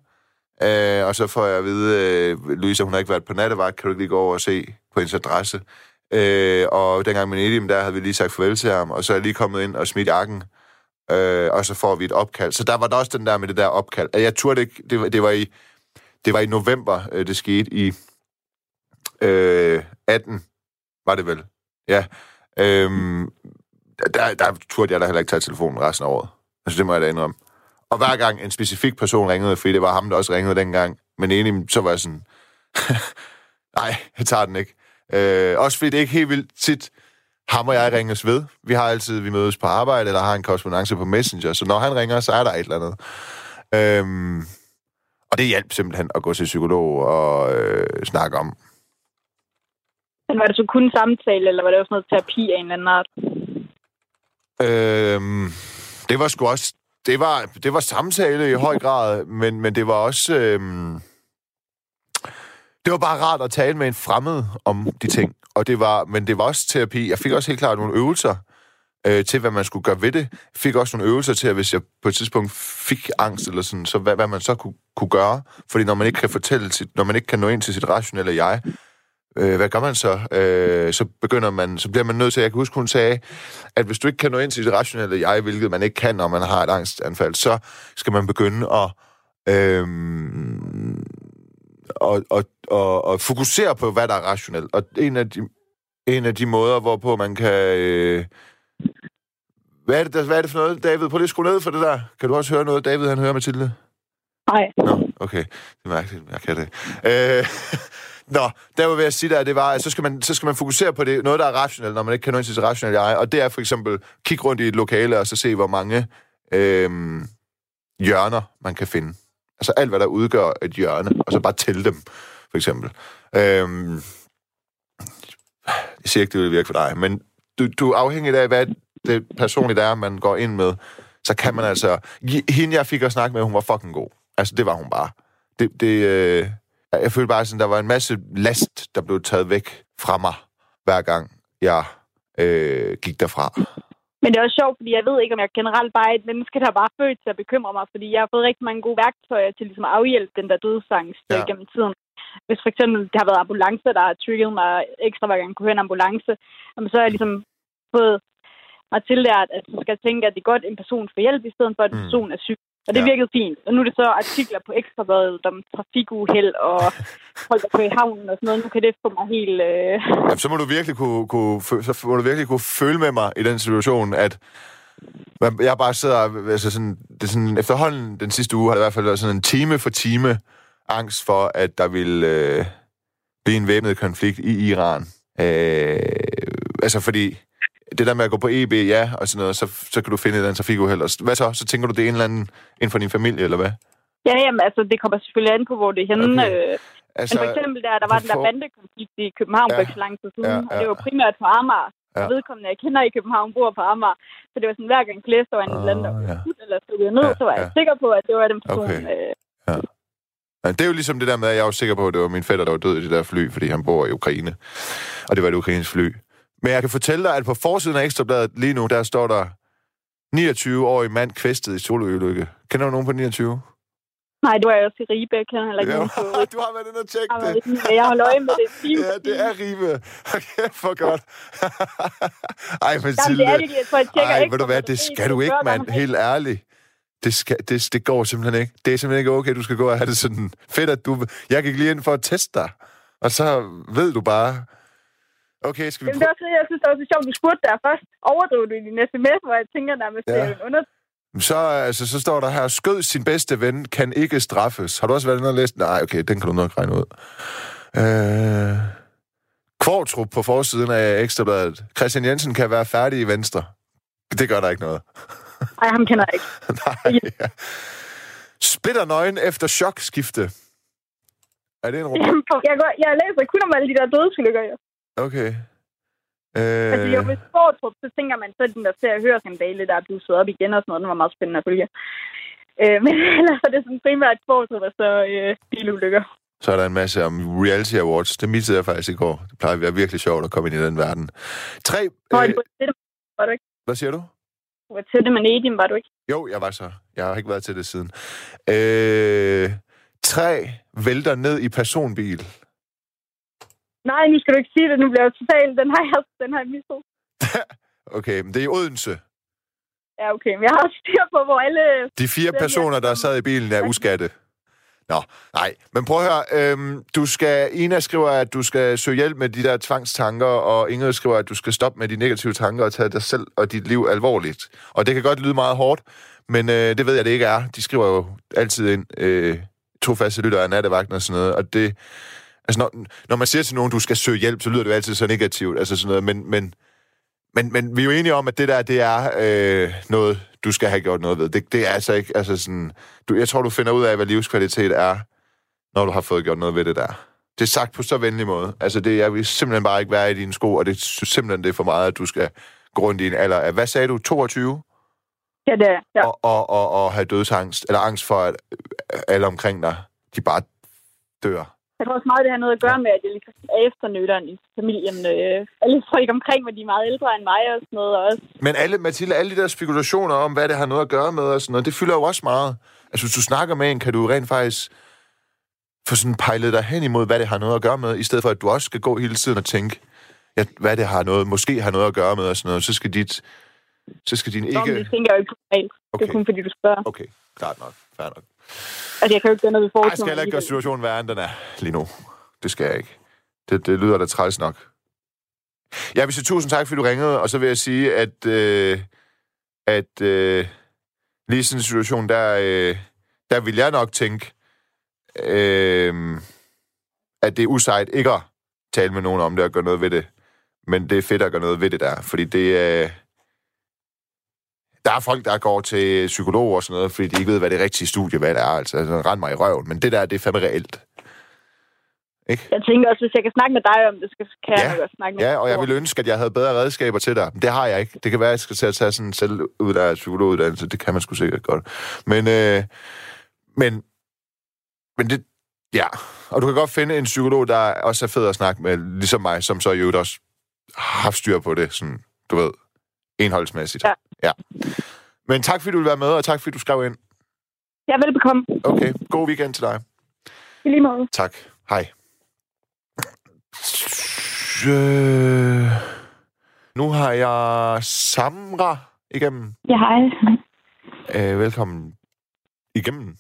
øh, og så får jeg at vide, øh, Louise, hun har ikke været på nattevagt, kan du ikke lige gå over og se på hendes adresse? Øh, og dengang med Nedim, der havde vi lige sagt farvel til ham, og så er jeg lige kommet ind og smidt jakken, øh, og så får vi et opkald. Så der var der også den der med det der opkald. Altså, jeg turde ikke, det var, det var i, det var i november, øh, det skete i øh, 18, var det vel? Ja. Øh, der, der turde jeg da heller ikke tage telefonen resten af året. Altså, det må jeg da indrømme. Og hver gang en specifik person ringede, fordi det var ham, der også ringede dengang, men enig, så var jeg sådan, [laughs] nej, jeg tager den ikke. Øh, også fordi det er ikke helt vildt tit, ham og jeg ringes ved. Vi har altid, vi mødes på arbejde, eller har en korrespondence på Messenger, så når han ringer, så er der et eller andet. Øhm, og det hjalp simpelthen at gå til psykolog og øh, snakke om. Men var det så kun samtale, eller var det også noget terapi af en eller anden art? Øhm, det var sgu også... Det var, det var samtale i høj grad, men, men det var også... Øhm, det var bare rart at tale med en fremmed om de ting. Og det var, men det var også terapi. Jeg fik også helt klart nogle øvelser øh, til, hvad man skulle gøre ved det. Jeg fik også nogle øvelser til, at hvis jeg på et tidspunkt fik angst, eller sådan, så hvad, hvad man så kunne, kunne gøre. Fordi når man ikke kan fortælle sit, når man ikke kan nå ind til sit rationelle jeg, øh, hvad gør man så? Øh, så begynder man, så bliver man nødt til, jeg kan huske, hun sagde, at hvis du ikke kan nå ind til sit rationelle jeg, hvilket man ikke kan, når man har et angstanfald, så skal man begynde at øh, og, og, og, og fokusere på, hvad der er rationelt. Og en af de, en af de måder, hvorpå man kan... Øh, hvad er, det, der, hvad er det for noget, David? Prøv lige at skrue ned for det der. Kan du også høre noget, David han hører, Mathilde? Nej. Nå, okay. Det er mærkeligt, jeg kan det. Øh, [laughs] Nå, der var jeg sige der, det var, at så skal, man, så skal man fokusere på det, noget, der er rationelt, når man ikke kan nå ind til sit rationelle jeg. Og det er for eksempel, kigge rundt i et lokale og så se, hvor mange øh, hjørner man kan finde. Altså alt, hvad der udgør et hjørne, og så bare tælle dem, for eksempel. Øh, jeg siger ikke, det vil virke for dig, men du, du er afhængig af, hvad det personligt er, man går ind med, så kan man altså... Hende, jeg fik at snakke med, hun var fucking god. Altså, det var hun bare. Det, det, øh, jeg følte bare sådan, der var en masse last, der blev taget væk fra mig, hver gang jeg øh, gik derfra. Men det er også sjovt, fordi jeg ved ikke, om jeg generelt bare er et menneske, der er bare født til at bekymre mig, fordi jeg har fået rigtig mange gode værktøjer til ligesom at afhjælpe den der dødsangst ja. gennem tiden. Hvis for eksempel det har været ambulance, der har trigget mig ekstra, hver gang jeg kunne høre en ambulance, så har jeg ligesom fået mig tillært, at du skal tænke, at det er godt, at en person får hjælp, i stedet for, at en mm. person er syg. Og det ja. virkede fint. Og nu er det så artikler på Ekstrabladet om trafikuheld og folk, der kører i havnen og sådan noget. Nu kan det få mig helt... Øh... Jamen, så må du virkelig kunne, kunne, så må du virkelig kunne føle med mig i den situation, at jeg bare sidder... Altså sådan, det er sådan, efterhånden den sidste uge har det i hvert fald været sådan en time for time angst for, at der vil øh, blive en væbnet konflikt i Iran. Øh, altså fordi det der med at gå på EB, ja, og sådan noget, så, så kan du finde et eller trafikuheld. Hvad så? Så tænker du, det er en eller anden inden for din familie, eller hvad? Ja, jamen, altså, det kommer selvfølgelig an på, hvor det er henne. Okay. Øh, altså, men for eksempel, der, der var den der bandekonflikt i København ja, for ikke så lang tid siden, ja, ja. og det var primært på Amager. Ja. Vedkommende, jeg kender i København, bor på Amager. Så det var sådan, hver gang Klæs, der var en eller ja. eller stod ned, ja, så var jeg ja. sikker på, at det var den person. Okay. Øh... Ja. Ja, det er jo ligesom det der med, at jeg var sikker på, at det var min fætter, der var død i det der fly, fordi han bor i Ukraine. Og det var et ukrainsk fly. Men jeg kan fortælle dig, at på forsiden af Ekstrabladet lige nu, der står der 29-årig mand kvæstet i sololykke. Kender du nogen på 29? Nej, du er også i Ribe. Jeg kender heller ikke på [laughs] Du har været inde og tjekke det. Jeg har øje med det. Team, [laughs] ja, det er Ribe. [laughs] Okay, for godt. Ej, men Jamen, det er det, jeg tror, jeg tjekker Ej, ved du hvad, det skal du ikke, mand. Helt ærligt. Det, skal, det, det går simpelthen ikke. Det er simpelthen ikke okay, du skal gå og have det sådan fedt, at du... Jeg gik lige ind for at teste dig. Og så ved du bare, Okay, skal vi Jamen, det er også, jeg synes, det var så sjovt, du spurgte der først. Overdrog du i din sms, hvor jeg tænker nærmest, ja. det er en under... Så, altså, så står der her, skød sin bedste ven, kan ikke straffes. Har du også været inde og læst? Nej, okay, den kan du nok regne ud. Øh... Kvartrup på forsiden af Ekstrabladet. Christian Jensen kan være færdig i Venstre. Det gør der ikke noget. Nej, ham kender jeg ikke. [laughs] Nej, ja. Spitter nøgen efter chokskifte. Er det en robot? Jamen, jeg, går, jeg læser kun om alle de der dødsulykker, jo. Okay. Øh... Altså, jo, med Sportrup, så tænker man så, den der ser og hører skandale, der er blusset op igen og sådan noget. Den var meget spændende at følge. Øh, men [laughs] ellers er det sådan primært Sportrup og så øh, bilulykker. så er der en masse om reality awards. Det missede jeg faktisk i går. Det plejer at være virkelig sjovt at komme ind i den verden. Tre... Hvor Øh, det, var du ikke? hvad siger du? Du var til det med Nedim, var du ikke? Jo, jeg var så. Jeg har ikke været til det siden. Øh, tre vælter ned i personbil. Nej, nu skal du ikke sige det. Nu bliver jeg totalt... Den har jeg, den har jeg mistet. [laughs] Okay, men det er i Odense. Ja, okay. Men jeg har styr på, hvor alle... De fire er- personer, der sad i bilen, er uskatte. Nå, nej. Men prøv at høre. Øhm, du skal, Ina skriver, at du skal søge hjælp med de der tvangstanker, og Ingrid skriver, at du skal stoppe med de negative tanker og tage dig selv og dit liv alvorligt. Og det kan godt lyde meget hårdt, men øh, det ved jeg, det ikke er. De skriver jo altid ind, øh, to faste lyttere af nattevagten og sådan noget, og det... Altså, når, når man siger til nogen, du skal søge hjælp, så lyder det jo altid så negativt, altså sådan noget, men, men, men, men vi er jo enige om, at det der, det er øh, noget, du skal have gjort noget ved. Det, det er altså ikke, altså sådan... Du, jeg tror, du finder ud af, hvad livskvalitet er, når du har fået gjort noget ved det der. Det er sagt på så venlig måde. Altså, det, jeg vil simpelthen bare ikke være i dine sko, og det synes simpelthen, det er for meget, at du skal gå rundt i en alder af, hvad sagde du, 22? Ja, det er. Ja. Og, og, og, og have dødsangst, eller angst for, at alle omkring dig, de bare dør. Jeg tror også meget, det har noget at gøre med, at jeg ligesom er efternøderen i familien. Øh, alle folk omkring mig, de er meget ældre end mig og sådan noget. Og også, Men alle, Mathilde, alle de der spekulationer om, hvad det har noget at gøre med og sådan noget, det fylder jo også meget. Altså, hvis du snakker med en, kan du rent faktisk få sådan pejlet dig hen imod, hvad det har noget at gøre med, i stedet for, at du også skal gå hele tiden og tænke, ja, hvad det har noget, måske har noget at gøre med og sådan noget, så skal dit, så skal din Ikke... Ikke... det tænker jeg jo ikke normalt. Okay. Det er kun fordi, du spørger. okay, klart nok, fair nok. Altså, jeg kan jo ikke gøre noget ved forhold. jeg skal heller ikke gøre situationen værre, end den er lige nu. Det skal jeg ikke. Det, det lyder da træls nok. Jeg vil sige tusind tak, fordi du ringede, og så vil jeg sige, at, øh, at øh, lige i sådan en situation, der, øh, der vil jeg nok tænke, øh, at det er usejt ikke at tale med nogen om det og gøre noget ved det. Men det er fedt at gøre noget ved det der, fordi det er... Øh, der er folk, der går til psykolog og sådan noget, fordi de ikke ved, hvad det rigtige studie, hvad det er. Altså, altså rend mig i røven. Men det der, det er fandme reelt. Ikke? Jeg tænker også, hvis jeg kan snakke med dig om det, så kan Ja. jeg også snakke med Ja, og jeg ville ønske, at jeg havde bedre redskaber til dig. Men det har jeg ikke. Det kan være, at jeg skal til at tage sådan en selvudlært psykologuddannelse. Det kan man sgu sikkert godt. Men, øh, men, men det, ja. Og du kan godt finde en psykolog, der også er fed at snakke med, ligesom mig, som så i øvrigt også har haft styr på det, sådan, du ved, enholdsmæssigt. Ja. ja. Men tak, fordi du vil være med, og tak, fordi du skrev ind. Ja, velbekomme. Okay, god weekend til dig. I lige måde. Tak. Hej. Øh, nu har jeg Samra igennem. Ja, hej. Øh, velkommen igennem.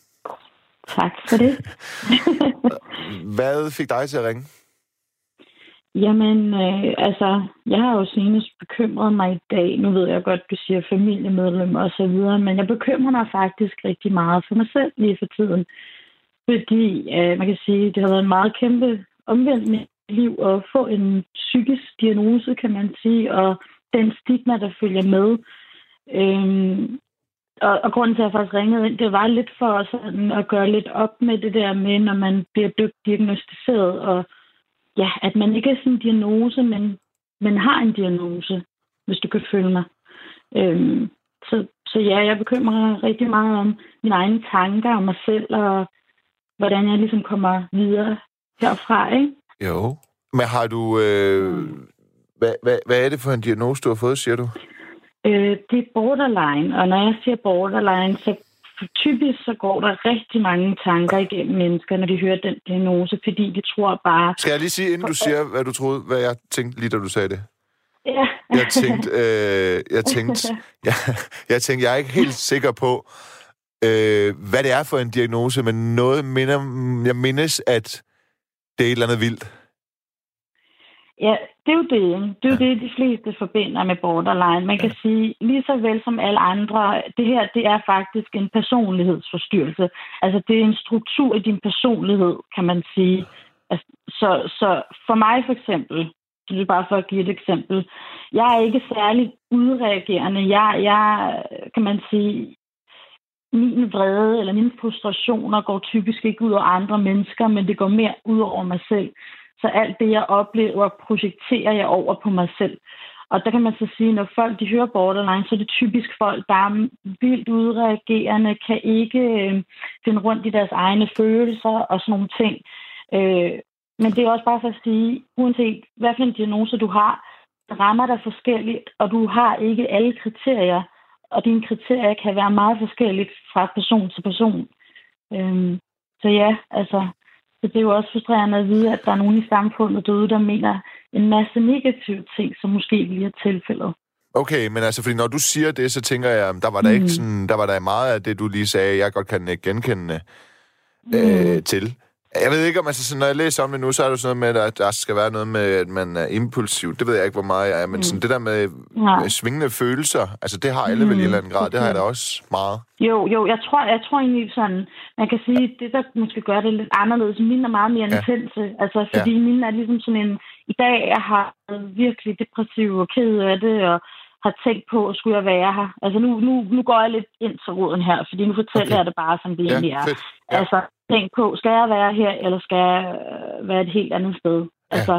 Tak for det. [laughs] Hvad fik dig til at ringe? Jamen, øh, altså, jeg har jo senest bekymret mig i dag. Nu ved jeg godt, du siger familiemedlem og så videre, men jeg bekymrer mig faktisk rigtig meget for mig selv lige for tiden. Fordi, øh, man kan sige, det har været en meget kæmpe omvendende liv at få en psykisk diagnose, kan man sige, og den stigma, der følger med. Øhm, og, og grunden til, at jeg faktisk ringede ind, det var lidt for sådan at gøre lidt op med det der med, når man bliver dybt diagnostiseret, og ja, at man ikke er sådan en diagnose, men man har en diagnose, hvis du kan følge mig. Øhm, så, så ja, jeg bekymrer mig rigtig meget om mine egne tanker om mig selv, og hvordan jeg ligesom kommer videre herfra, ikke? Jo. Men har du... Øh, hvad, hvad, hvad er det for en diagnose, du har fået, siger du? Øh, det er borderline, og når jeg siger borderline, så typisk så går der rigtig mange tanker igennem mennesker, når de hører den diagnose, fordi de tror bare, Skal jeg lige sige, inden du siger, hvad du troede, hvad jeg tænkte lige, da du sagde det? ja, Jeg tænkte, øh, jeg [laughs] tænkte, jeg, jeg tænkte, jeg er ikke helt sikker på, øh, hvad det er for en diagnose, men noget minder, jeg mindes, at det er et eller andet vildt. Ja, det er jo det. Det er jo det, de fleste forbinder med borderline. Man kan sige, lige så vel som alle andre, det her det er faktisk en personlighedsforstyrrelse. Altså, det er en struktur i din personlighed, kan man sige. Altså, så, så for mig for eksempel, det er bare for at give et eksempel, jeg er ikke særlig udreagerende. Jeg, jeg kan man sige, min vrede eller mine frustrationer går typisk ikke ud over andre mennesker, men det går mere ud over mig selv. Så alt det, jeg oplever, projekterer jeg over på mig selv. Og der kan man så sige, når folk de hører borderline, så er det typisk folk, der er vildt udreagerende, kan ikke øh, finde rundt i deres egne følelser og sådan nogle ting. Øh, men det er også bare for at sige, uanset hvad for en diagnose du har, rammer dig forskelligt, og du har ikke alle kriterier, og dine kriterier kan være meget forskelligt fra person til person. Øh, så ja, altså, så det er jo også frustrerende at vide, at der er nogen i samfundet derude, der mener en masse negative ting, som måske lige er tilfældet. Okay, men altså, fordi når du siger det, så tænker jeg, der var der mm. ikke sådan, der var der meget af det, du lige sagde, jeg godt kan genkende mm. øh, til. Jeg ved ikke, om altså, når jeg læser om det nu, så er det sådan noget med, at der skal være noget med, at man er impulsiv. Det ved jeg ikke, hvor meget jeg er, men mm. sådan det der med ja. svingende følelser, altså det har alle mm. vel i en eller anden grad. Det har jeg da også meget. Jo, jo, jeg tror, jeg tror egentlig sådan, man kan sige, det der måske gør det lidt anderledes, mine er meget mere ja. intense. Altså, fordi ja. mine er ligesom sådan en, i dag jeg har virkelig depressiv og ked af det, og har tænkt på, at skulle jeg være her. Altså nu, nu, nu går jeg lidt ind til roden her, fordi nu fortæller okay. jeg det bare, som det ja, egentlig er. Fedt. Ja. Altså, tænk på, skal jeg være her, eller skal jeg øh, være et helt andet sted? Ja. Altså,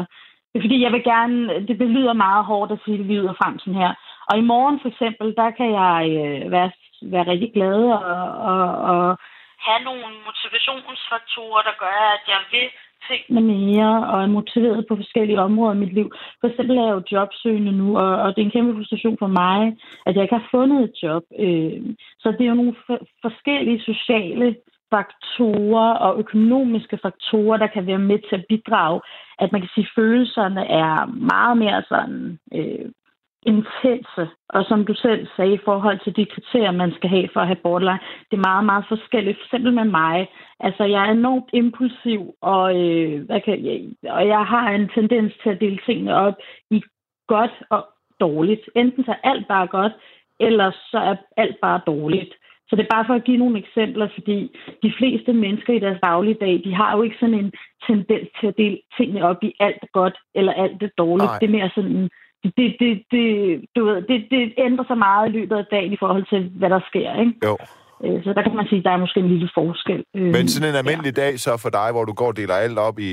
det er fordi, jeg vil gerne, det belyder meget hårdt at sige det lyder frem sådan her. Og i morgen for eksempel, der kan jeg øh, være, være rigtig glad og, og, og have nogle motivationsfaktorer, der gør, at jeg vil tingene mere og er motiveret på forskellige områder i mit liv. For eksempel er jeg jo jobsøgende nu, og, og det er en kæmpe frustration for mig, at jeg ikke har fundet et job. Øh, så det er jo nogle forskellige sociale faktorer og økonomiske faktorer, der kan være med til at bidrage, at man kan sige, at følelserne er meget mere sådan øh, intense. Og som du selv sagde, i forhold til de kriterier, man skal have for at have borderline, det er meget, meget forskelligt. For eksempel med mig. Altså, jeg er enormt impulsiv, og, øh, hvad kan, jeg, og jeg har en tendens til at dele tingene op i godt og dårligt. Enten så er alt bare godt, eller så er alt bare dårligt. Så det er bare for at give nogle eksempler, fordi de fleste mennesker i deres dagligdag, de har jo ikke sådan en tendens til at dele tingene op i alt godt eller alt det dårligt. Nej. Det er mere sådan det, det, det, du ved, det, det ændrer sig meget i løbet af dagen i forhold til, hvad der sker. Ikke? Jo. Øh, så der kan man sige, at der er måske en lille forskel. Øh, Men sådan en almindelig ja. dag så for dig, hvor du går og deler alt op i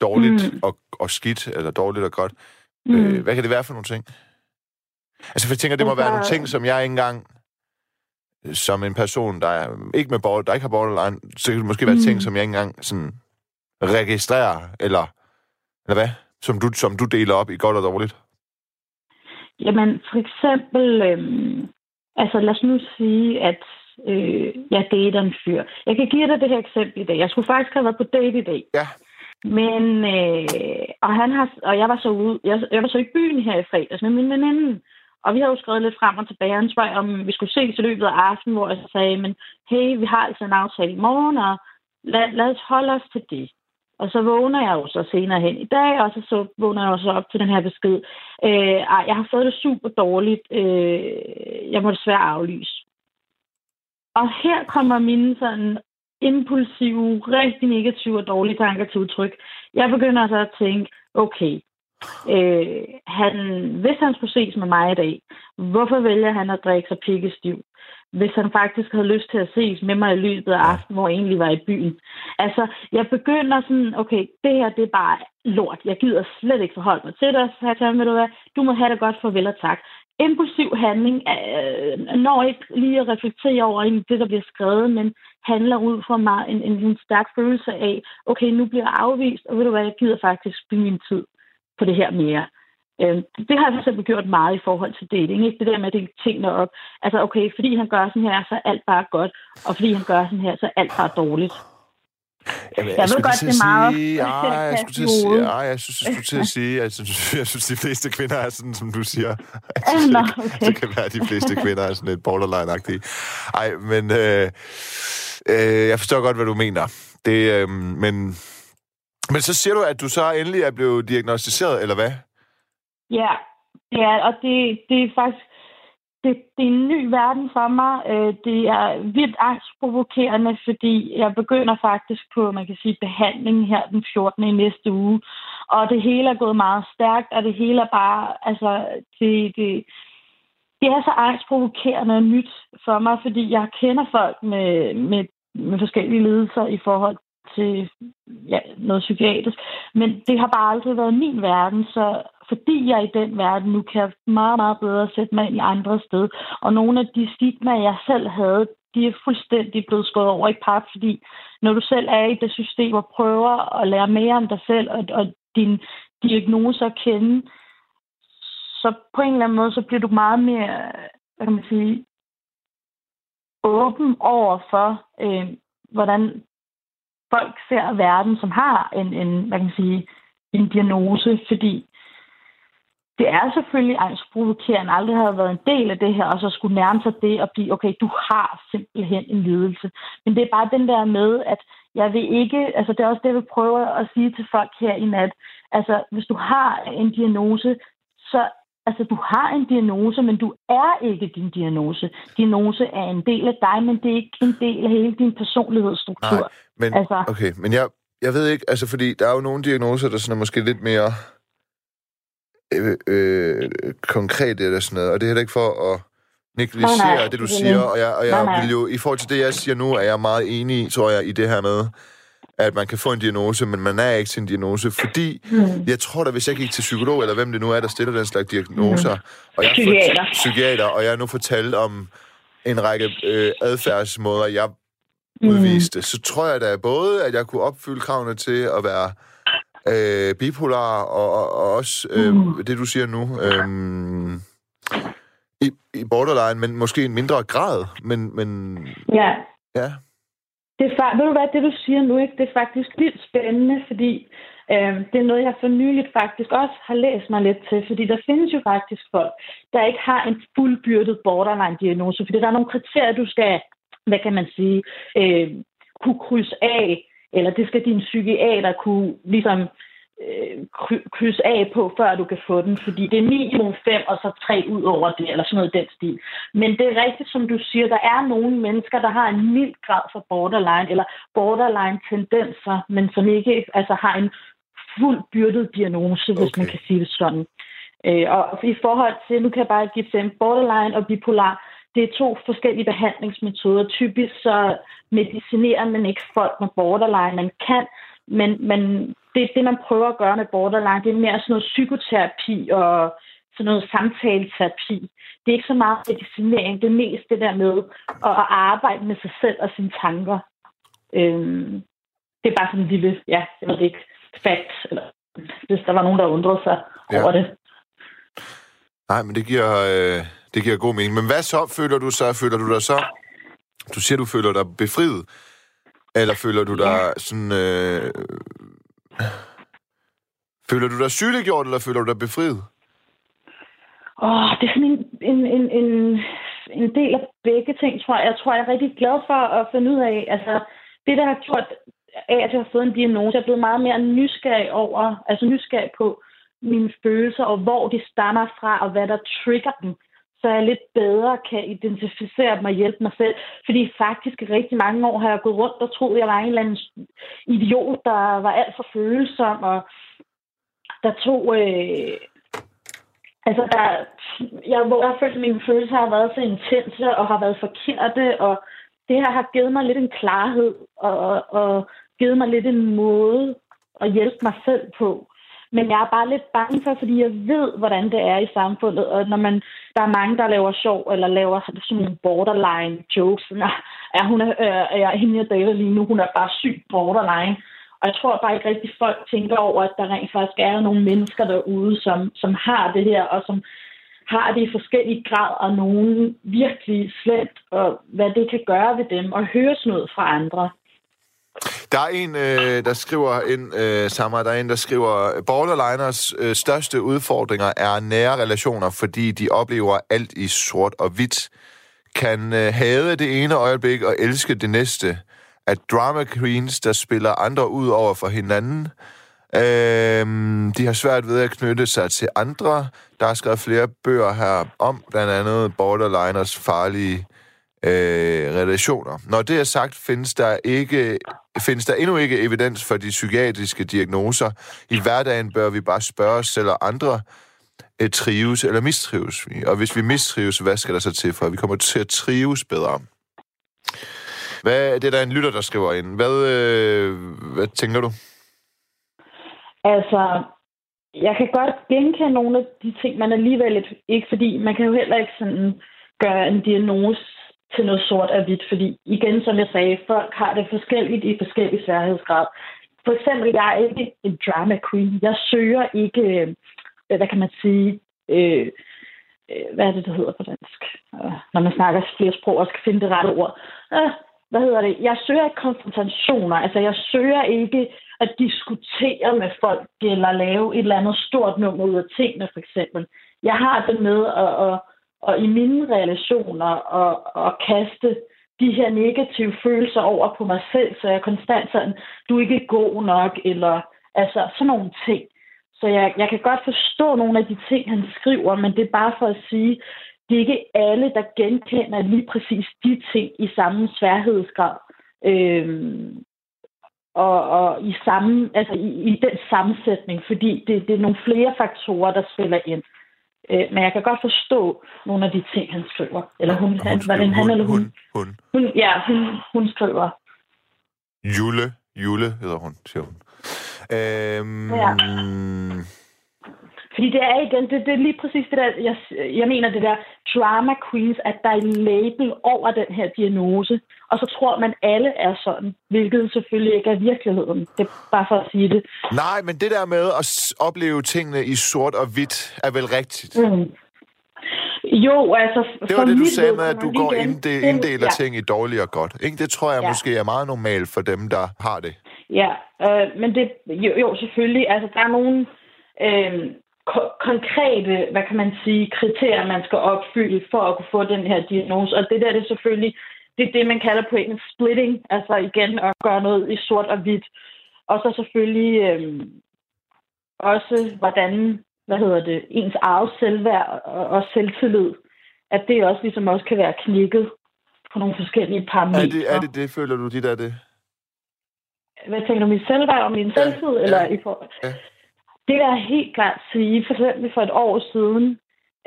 dårligt mm. og, og skidt, eller dårligt og godt. Mm. Øh, hvad kan det være for nogle ting? Altså, for jeg tænker, det må altså, være nogle ting, som jeg ikke engang som en person, der er ikke med border, der ikke har borderline, så kan det måske være mm. ting, som jeg ikke engang sådan registrerer, eller, eller hvad? Som du, som du deler op i godt og dårligt? Jamen, for eksempel, øhm, altså lad os nu sige, at øh, jeg dater en fyr. Jeg kan give dig det her eksempel i dag. Jeg skulle faktisk have været på date i dag. Ja. Men, øh, og, han har, og jeg var så ude, jeg, jeg var så i byen her i fredags med min veninde. Og vi har jo skrevet lidt frem og tilbage. Han spørger, om vi skulle ses i løbet af aftenen, hvor jeg sagde, men hey, vi har altså en aftale i morgen, og lad, lad os holde os til det. Og så vågner jeg jo så senere hen i dag, og så, så vågner jeg også op til den her besked. Øh, jeg har fået det super dårligt. Øh, jeg må desværre aflyse. Og her kommer mine sådan impulsive, rigtig negative og dårlige tanker til udtryk. Jeg begynder så at tænke, okay, øh, han, hvis han skulle ses med mig i dag, hvorfor vælger han at drikke sig pikkestiv? hvis han faktisk havde lyst til at ses med mig i løbet af aftenen, hvor jeg egentlig var i byen. Altså, jeg begynder sådan, okay, det her, det er bare lort. Jeg gider slet ikke forholde mig til dig, så jeg tager du hvad, du må have det godt, farvel og tak. Impulsiv handling øh, når ikke lige at reflektere over det, der bliver skrevet, men handler ud fra mig en, en, en stærk følelse af, okay, nu bliver jeg afvist, og ved du hvad, jeg gider faktisk spille min tid på det her mere. Øh, det har jeg for eksempel gjort meget i forhold til dating. Ikke? Det der med at dele tingene op. Altså, okay, fordi han gør sådan her, så er alt bare godt. Og fordi han gør sådan her, så er alt bare dårligt. Jamen, jeg, jeg ved godt, det er meget... Sige, ej, jeg skulle til at sige, ej, jeg synes, jeg skulle til at sige, jeg synes, jeg synes, de fleste kvinder er sådan, som du siger. Altså, [laughs] Nå, okay. Det kan være, at de fleste kvinder er sådan lidt borderline-agtige. Ej, men øh, øh, jeg forstår godt, hvad du mener. Det, øh, men, men så siger du, at du så endelig er blevet diagnostiseret, eller hvad? Ja, ja og det, det er faktisk det, det er en ny verden for mig. Øh, det er vildt angstprovokerende, fordi jeg begynder faktisk på, man kan sige, behandling her den 14. i næste uge. Og det hele er gået meget stærkt, og det hele er bare, altså, det, det, det er så angstprovokerende og nyt for mig, fordi jeg kender folk med, med, med forskellige lidelser i forhold til ja, noget psykiatrisk. Men det har bare aldrig været min verden, så fordi jeg i den verden nu kan meget, meget bedre sætte mig ind i andre sted. Og nogle af de stigmaer, jeg selv havde, de er fuldstændig blevet skåret over i pap, fordi når du selv er i det system og prøver at lære mere om dig selv og, og din diagnose at kende, så på en eller anden måde, så bliver du meget mere, hvad kan man sige, åben over for, øh, hvordan folk ser verden, som har en, en, hvad kan man sige, en diagnose, fordi det er selvfølgelig angstprovokerende, aldrig har været en del af det her, og så skulle nærme sig det og blive, okay, du har simpelthen en lidelse. Men det er bare den der med, at jeg vil ikke, altså det er også det, jeg vil prøve at sige til folk her i nat. Altså, hvis du har en diagnose, så altså, du har en diagnose, men du er ikke din diagnose. Diagnose er en del af dig, men det er ikke en del af hele din personlighedsstruktur. Nej, men, altså, okay, men jeg, jeg ved ikke, altså fordi der er jo nogle diagnoser, der sådan er måske lidt mere øh, øh, konkrete eller sådan noget, og det er heller ikke for at negligere nej, nej, det, du siger, og jeg, og jeg nej, nej. vil jo, i forhold til det, jeg siger nu, er jeg meget enig, tror jeg, i det her med, at man kan få en diagnose, men man er ikke en diagnose, fordi mm. jeg tror da, hvis jeg gik til psykolog, eller hvem det nu er, der stiller den slags diagnoser, mm. og jeg psykiater. psykiater, og jeg nu fortalt om en række øh, adfærdsmåder, jeg mm. udviste, så tror jeg da både, at jeg kunne opfylde kravene til at være øh, bipolar, og, og, og også øh, mm. det, du siger nu, øh, i, i borderline, men måske i en mindre grad, men... men ja. Ja. Det er, ved du hvad, det du siger nu, ikke, det er faktisk vildt spændende, fordi øh, det er noget, jeg for nyligt faktisk også har læst mig lidt til, fordi der findes jo faktisk folk, der ikke har en fuldbyrdet borderline-diagnose, fordi der er nogle kriterier, du skal, hvad kan man sige, øh, kunne krydse af, eller det skal din psykiater kunne ligesom øh, krydse af på, før du kan få den, fordi det er minimum fem, og så tre ud over det, eller sådan noget den stil. Men det er rigtigt, som du siger, der er nogle mennesker, der har en mild grad for borderline, eller borderline-tendenser, men som ikke altså, har en fuld byrdet diagnose, okay. hvis man kan sige det sådan. Øh, og i forhold til, nu kan jeg bare give til borderline og bipolar, det er to forskellige behandlingsmetoder. Typisk så medicinerer man ikke folk med borderline. Man kan, men, men det, det, man prøver at gøre med borderline, det er mere sådan noget psykoterapi og sådan noget samtaleterapi. Det er ikke så meget medicinering, det er mest det der med at, at arbejde med sig selv og sine tanker. Øhm, det er bare sådan en lille, ja, jeg ved ikke, fact, eller hvis der var nogen, der undrede sig ja. over det. Nej, men det giver, øh, det giver god mening. Men hvad så føler du så? Føler du dig så... Du siger, du føler dig befriet. Eller føler du dig ja. sådan... Øh, føler du dig sygeliggjort, eller føler du dig befriet? Åh, oh, det er sådan en, en, en, en, en del af begge ting, tror jeg. Jeg tror, jeg er rigtig glad for at finde ud af, altså, det, der har gjort af, at jeg har fået en diagnose, jeg er blevet meget mere nysgerrig over, altså nysgerrig på mine følelser, og hvor de stammer fra, og hvad der trigger dem så jeg lidt bedre kan identificere mig og hjælpe mig selv. Fordi faktisk i rigtig mange år har jeg gået rundt og troet, at jeg var en eller anden idiot, der var alt for følsom, og der tog... Øh, altså, der, jeg, hvor jeg følte, at mine følelser har været så intense og har været forkerte, og det her har givet mig lidt en klarhed, og, og, og givet mig lidt en måde at hjælpe mig selv på. Men jeg er bare lidt bange for, fordi jeg ved, hvordan det er i samfundet. Og når man, der er mange, der laver sjov, eller laver sådan nogle borderline jokes. Sådan, ah, er hun er, øh, er hende, jeg dater lige nu, hun er bare syg borderline. Og jeg tror bare ikke rigtig, folk tænker over, at der rent faktisk er nogle mennesker derude, som, som har det her, og som har det i forskellige grad, og nogen virkelig slemt, og hvad det kan gøre ved dem, og høre sådan noget fra andre. Der er en, øh, der skriver ind, øh, Samar, der er en, der skriver, borderliners øh, største udfordringer er nære relationer, fordi de oplever alt i sort og hvidt. Kan øh, hade det ene øjeblik og elske det næste. At drama queens, der spiller andre ud over for hinanden. Øhm, de har svært ved at knytte sig til andre. Der er skrevet flere bøger her om, blandt andet borderliners farlige øh, relationer. Når det er sagt, findes der, ikke, findes der endnu ikke evidens for de psykiatriske diagnoser. I hverdagen bør vi bare spørge os selv og andre, øh, trives eller mistrives vi? Og hvis vi mistrives, hvad skal der så til for, at vi kommer til at trives bedre? Hvad, det er der en lytter, der skriver ind. Hvad, øh, hvad tænker du? Altså, jeg kan godt genkende nogle af de ting, man alligevel ikke, fordi man kan jo heller ikke sådan gøre en diagnose til noget sort og hvidt, fordi igen, som jeg sagde, folk har det forskelligt i forskellige sværhedsgrad. For eksempel, jeg er ikke en drama queen. Jeg søger ikke, øh, hvad kan man sige, øh, øh hvad er det, der hedder på dansk? Øh, når man snakker flere sprog og skal finde det rette ord. Øh, hvad hedder det? Jeg søger ikke konfrontationer. Altså, jeg søger ikke at diskutere med folk, eller lave et eller andet stort nummer ud af tingene, for eksempel. Jeg har det med at, at, og i mine relationer og, og kaste de her negative følelser over på mig selv, så jeg er konstant sådan, du er ikke god nok, eller altså sådan nogle ting. Så jeg, jeg kan godt forstå nogle af de ting, han skriver, men det er bare for at sige, det er ikke alle, der genkender lige præcis de ting i samme sværhedsgrad. Øhm, og, og i, samme, altså i, i den sammensætning, fordi det, det er nogle flere faktorer, der spiller ind. Øh, men jeg kan godt forstå nogle af de ting, han skriver. Eller hun, hun, han, skriver, var det han eller hun? Hun, hun. hun ja, hun, hun skriver. Jule, Jule hedder hun, siger hun. Øhm, ja. Fordi det er igen, det, det er lige præcis det der, jeg, jeg mener det der drama queens, at der er en label over den her diagnose, og så tror man, alle er sådan, hvilket selvfølgelig ikke er virkeligheden. Det er bare for at sige det. Nej, men det der med at opleve tingene i sort og hvidt, er vel rigtigt? Mm. Jo, altså... Det var det, du sagde med, at du går ind, det, inddeler ja. ting i dårligt og godt. Ikke? Det tror jeg ja. måske er meget normalt for dem, der har det. Ja, øh, men det... Jo, jo, selvfølgelig. Altså, der er nogle... Øh, ko- konkrete, hvad kan man sige, kriterier, man skal opfylde for at kunne få den her diagnose. Og det der det er selvfølgelig, det er det, man kalder på engelsk splitting, altså igen at gøre noget i sort og hvidt. Og så selvfølgelig øh, også, hvordan, hvad hedder det, ens eget selvværd og, og selvtillid, at det også ligesom også kan være knækket på nogle forskellige parametre. Er det, er det det, føler du, dit er det? Hvad tænker du, min selvværd og min ja, selvtid? Ja, eller i for... ja. Det vil jeg helt klart sige. For eksempel for et år siden,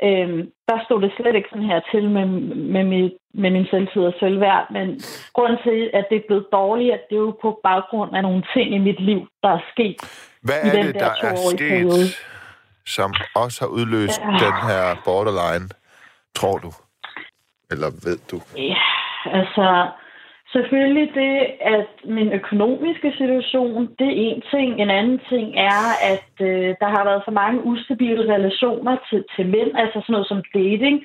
øhm, der stod det slet ikke sådan her til med, med, mit, med min selvtid og selvværd. Men grunden til, at det er blevet dårligt, at det er jo på baggrund af nogle ting i mit liv, der er sket. Hvad er det, der, der er sket, periode. som også har udløst ja. den her borderline, tror du? Eller ved du? Ja, altså Selvfølgelig det, at min økonomiske situation, det er en ting. En anden ting er, at øh, der har været for mange ustabile relationer til, til mænd, altså sådan noget som dating.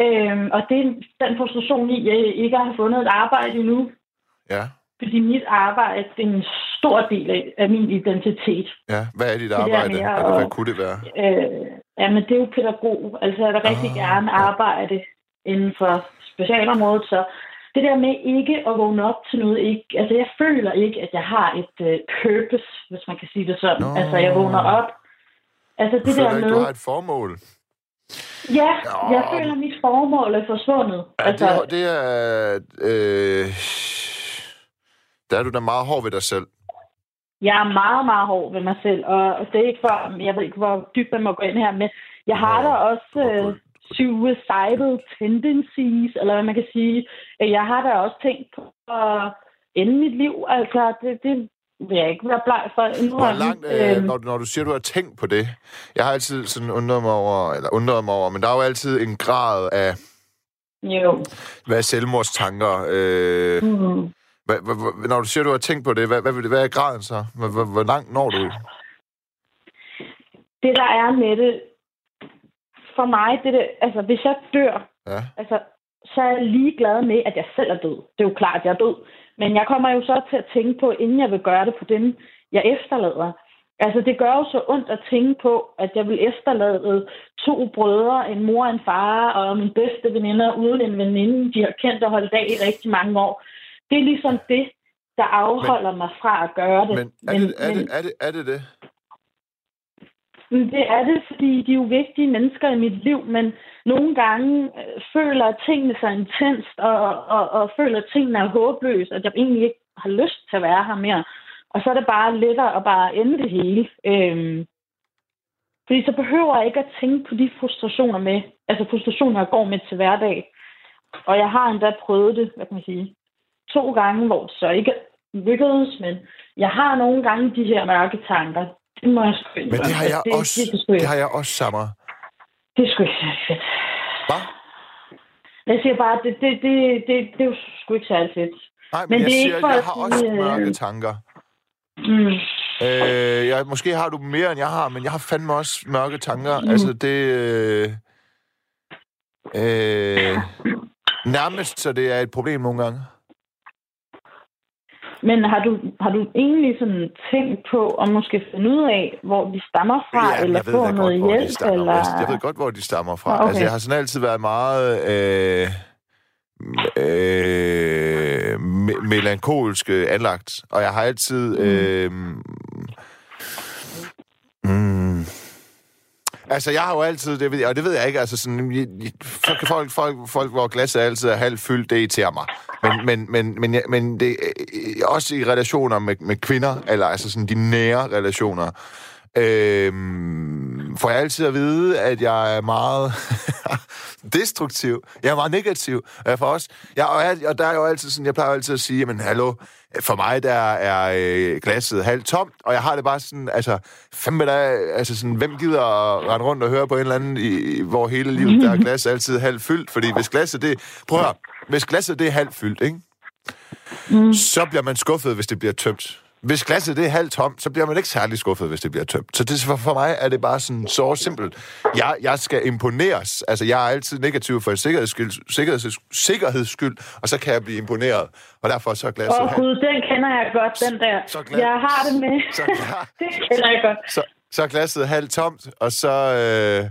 Øhm, og det er den frustration i, at jeg ikke har fundet et arbejde endnu. Ja. Fordi mit arbejde det er en stor del af, af min identitet. Ja, hvad er dit arbejde? Det Eller hvad kunne det være? Øh, jamen, det er jo pædagog. Altså, jeg vil rigtig ah, gerne arbejde inden for specialområdet, så det der med ikke at vågne op til noget, ikke, altså jeg føler ikke, at jeg har et uh, purpose, hvis man kan sige det sådan. Nå. Altså jeg vågner op. Altså det der ikke, med... du har et formål? Ja, Nå. jeg føler, at mit formål er forsvundet. Ja, altså, det, det er... Øh, der er du da meget hård ved dig selv. Jeg er meget, meget hård ved mig selv, og det er ikke for, jeg ved ikke, hvor dybt man må gå ind her, men jeg har da også øh, suicidal tendencies, eller hvad man kan sige. Jeg har da også tænkt på at ende mit liv. Altså, det, det vil jeg ikke være bleg for Hvor langt, øh, øhm. når, når du siger, du har tænkt på det, jeg har altid sådan undret mig over, eller undret mig over, men der er jo altid en grad af, jo. hvad er selvmordstanker? Øh, mm. hvad, hvad, når du siger, du har tænkt på det, hvad, hvad, hvad er graden så? Hvor, hvor, hvor langt når du? Det, der er med det, for mig, det, det altså hvis jeg dør, ja. altså, så er jeg lige glad med, at jeg selv er død. Det er jo klart, at jeg er død. Men jeg kommer jo så til at tænke på, inden jeg vil gøre det på dem, jeg efterlader. Altså, det gør jo så ondt at tænke på, at jeg vil efterlade to brødre, en mor og en far, og min bedste veninder uden en veninde, de har kendt og holdt af i rigtig mange år. Det er ligesom det, der afholder men, mig fra at gøre det. Men er, men, det, er, det, er, det, er det det? Er det, fordi de er jo vigtige mennesker i mit liv, men nogle gange øh, føler tingene sig intenst, og, og, og føler, at tingene er håbløse, at jeg egentlig ikke har lyst til at være her mere. Og så er det bare lettere at bare ende det hele. Øhm, Fordi så behøver jeg ikke at tænke på de frustrationer med, altså frustrationer, jeg går med til hverdag. Og jeg har endda prøvet det, hvad kan man sige, to gange, hvor det så ikke lykkedes, men jeg har nogle gange de her mørke tanker. Det må jeg sgu Men det har jeg det, også, det, det, det, har jeg også sammen. det er sgu ikke særlig fedt. Hvad? Jeg siger bare, det, det, det, det, det er jo sgu ikke særlig fedt. Nej, men, Men jeg det er siger, ikke jeg har også øh, mørke tanker. Mm. Øh, jeg, måske har du mere, end jeg har, men jeg har fandme også mørke tanker. Mm. Altså, det... Øh, øh, nærmest, så det er et problem nogle gange. Men har du, har du egentlig sådan tænkt på at måske finde ud af, hvor de stammer fra, Ja, eller få noget godt, hjælp? stammer. Eller... Jeg, jeg ved godt, hvor de stammer fra. Okay. Altså, jeg har sådan altid været meget øh, øh, me- melankolsk øh, anlagt, og jeg har altid... Øh, mm, Altså, jeg har jo altid, det ved jeg, og det ved jeg ikke, altså sådan, folk, folk, folk, folk hvor glasset altid er halvt fyldt, det irriterer mig. Men, men, men, men, men det, øh, også i relationer med, med kvinder, eller altså sådan de nære relationer, øhm, får jeg altid at vide, at jeg er meget [laughs] destruktiv. Jeg er meget negativ. Og jeg får også, jeg, og, jeg, og der er jo altid sådan, jeg plejer altid at sige, jamen hallo, for mig der er øh, glasset halvt tomt, og jeg har det bare sådan, altså, fandme der, altså sådan, hvem gider at rende rundt og høre på en eller anden, i, hvor hele livet der er glasset altid halvt fyldt, fordi hvis glasset det, prøv at høre, hvis glasset det er halvt fyldt, ikke? Mm. så bliver man skuffet, hvis det bliver tømt. Hvis glasset det er halvt tomt, så bliver man ikke særlig skuffet, hvis det bliver tømt. Så det, for, mig er det bare sådan så simpelt. Jeg, jeg skal imponeres. Altså, jeg er altid negativ for sikkerheds skyld, sikkerheds, sikkerheds skyld, og så kan jeg blive imponeret. Og derfor så er glasset Åh oh, gud, den kender jeg godt, den der. så glad. Jeg har det med. Så, ja, [laughs] det kender jeg godt. så, så er glasset halvt tomt, og så, øh,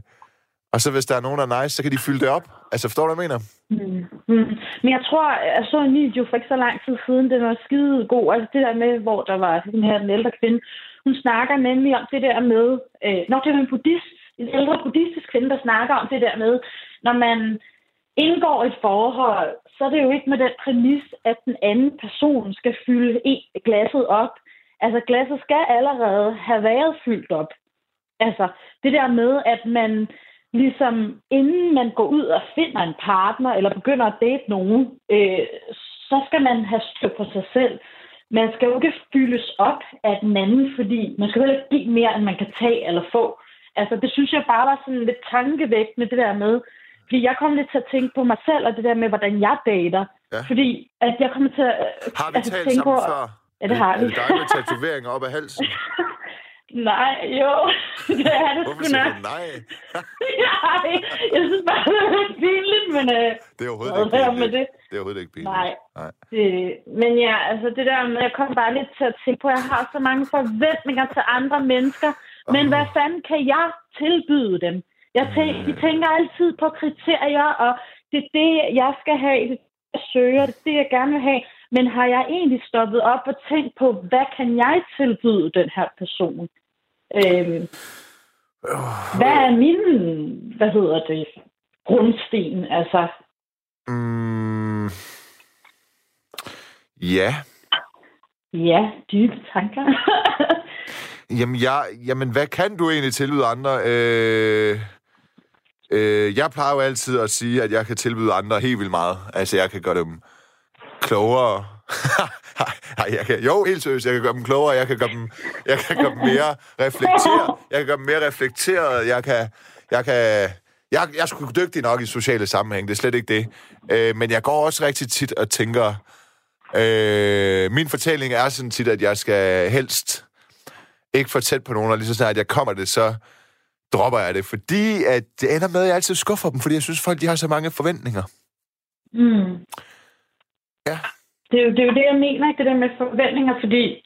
og så hvis der er nogen, der er nice, så kan de fylde det op. Altså, forstår du, hvad jeg mener? Mm. Mm. Men jeg tror, jeg så en video for ikke så lang tid siden, den var skide god. Altså det der med, hvor der var den her den ældre kvinde. Hun snakker nemlig om det der med, øh, når det er en buddhist, en ældre buddhistisk kvinde, der snakker om det der med, når man indgår et forhold, så er det jo ikke med den præmis, at den anden person skal fylde glasset op. Altså glasset skal allerede have været fyldt op. Altså det der med, at man ligesom inden man går ud og finder en partner, eller begynder at date nogen, øh, så skal man have styr på sig selv. Man skal jo ikke fyldes op af den anden, fordi man skal heller ikke give mere, end man kan tage eller få. Altså, det synes jeg bare var sådan lidt tankevækkende, det der med. Fordi jeg kom lidt til at tænke på mig selv, og det der med, hvordan jeg dater. Ja. Fordi at jeg kommer til at Har vi altså, talt tænke sammen på... før? Ja, det har Er vi. det dig med tatoveringer op ad halsen? [laughs] Nej, jo. [laughs] Det er det Hvorfor sgu siger du nej? [laughs] Nej, jeg synes bare, det er lidt pinligt, men... Øh, Det er overhovedet ikke pinligt. med det? Det er overhovedet ikke pinligt. Nej. Nej. Det, men ja, altså det der med, jeg kom bare lidt til at tænke på, at jeg har så mange forventninger til andre mennesker, men Åh. hvad fanden kan jeg tilbyde dem? Jeg tænker, de tænker altid på kriterier, og det er det, jeg skal have, det, jeg søger, det er det, jeg gerne vil have. Men har jeg egentlig stoppet op og tænkt på, hvad kan jeg tilbyde den her person? Øhm, hvad er min, hvad hedder det, grundsten? Altså, Mm, ja. ja, dybe tanker. [laughs] Jamen, jeg, jamen, hvad kan du egentlig tilbyde andre? Øh, øh, jeg plejer jo altid at sige, at jeg kan tilbyde andre helt vildt meget. Altså, jeg kan gøre dem klogere. [laughs] Nej, jeg kan, jo, helt seriøst, jeg kan gøre dem klogere, jeg kan gøre dem, jeg kan gøre dem mere reflekteret, jeg kan gøre dem mere reflekteret, jeg kan, jeg kan, jeg, jeg er sgu dygtig nok i sociale sammenhæng, det er slet ikke det. Øh, men jeg går også rigtig tit og tænker, øh, min fortælling er sådan tit, at jeg skal helst ikke for tæt på nogen, og lige så snart jeg kommer det, så dropper jeg det, fordi at det ender med, at jeg altid skuffer dem, fordi jeg synes, folk de har så mange forventninger. Mm. Ja. Det er, jo, det er jo det, jeg mener, ikke? det der med forventninger, fordi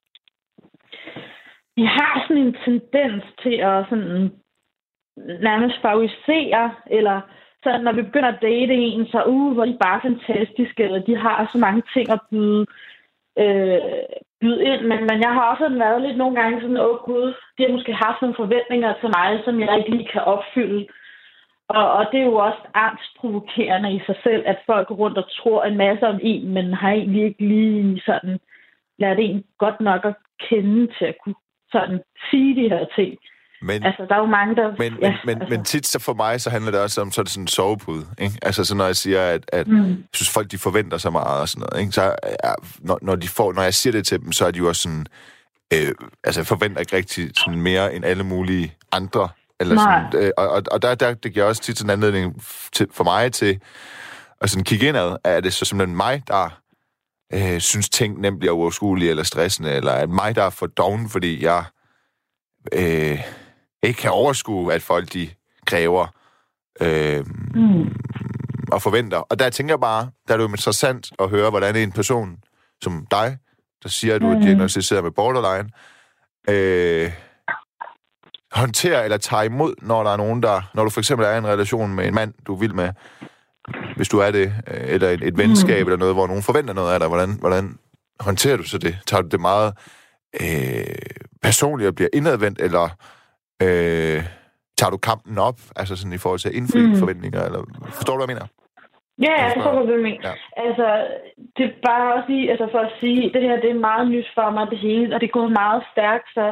vi har sådan en tendens til at sådan nærmest favorisere, eller så når vi begynder at date en, så uh, hvor de bare fantastiske, eller de har så mange ting at byde, øh, byde ind. Men, men jeg har også været lidt nogle gange sådan, åh oh, gud, de har måske haft nogle forventninger til mig, som jeg ikke lige kan opfylde. Og, og det er jo også angstprovokerende i sig selv, at folk går rundt og tror en masse om en, men har egentlig ikke lige sådan lært en godt nok at kende til at kunne sådan sige de her ting. Men, Altså, der er jo mange, der... men, ja, men, men, altså, men tit så for mig, så handler det også om, så er det sådan en sovepude, ikke? Altså, så når jeg siger, at, at Mm. jeg synes, folk de forventer så meget og sådan noget, ikke? Så ja, når, når, de får, når jeg siger det til dem, så er de jo også sådan, øh, altså jeg forventer ikke rigtig sådan mere end alle mulige andre. Eller Nej. sådan, øh, og og, der, der, det giver også tit sådan en anledning til, for mig til at sådan kigge indad. Er det så simpelthen mig, der øh, synes ting nemt bliver uoverskuelige eller stressende, eller er det mig, der er for doven, fordi jeg øh, ikke kan overskue, at folk de kræver øh, mm. og forventer. Og der tænker jeg bare, der er det jo interessant at høre, hvordan en person som dig, der siger, at du er Mm. diagnosticeret med borderline, øh, håndterer eller tager imod, når der er nogen, der... Når du for eksempel er i en relation med en mand, du er vild med, hvis du er det, øh, eller et, et venskab eller noget, hvor nogen forventer noget af dig, hvordan, hvordan håndterer du så det? Tager du det meget øh, personligt og bliver indadvendt, eller øh, tager du kampen op, altså sådan i forhold til at indfri mm. Mm. forventninger, eller forstår du, hvad jeg mener? Ja, jeg forstår, hvad du mener. Ja. Altså, det er bare også lige, altså for at sige, det her det er meget nyt for mig, det hele, og det gået meget stærkt, så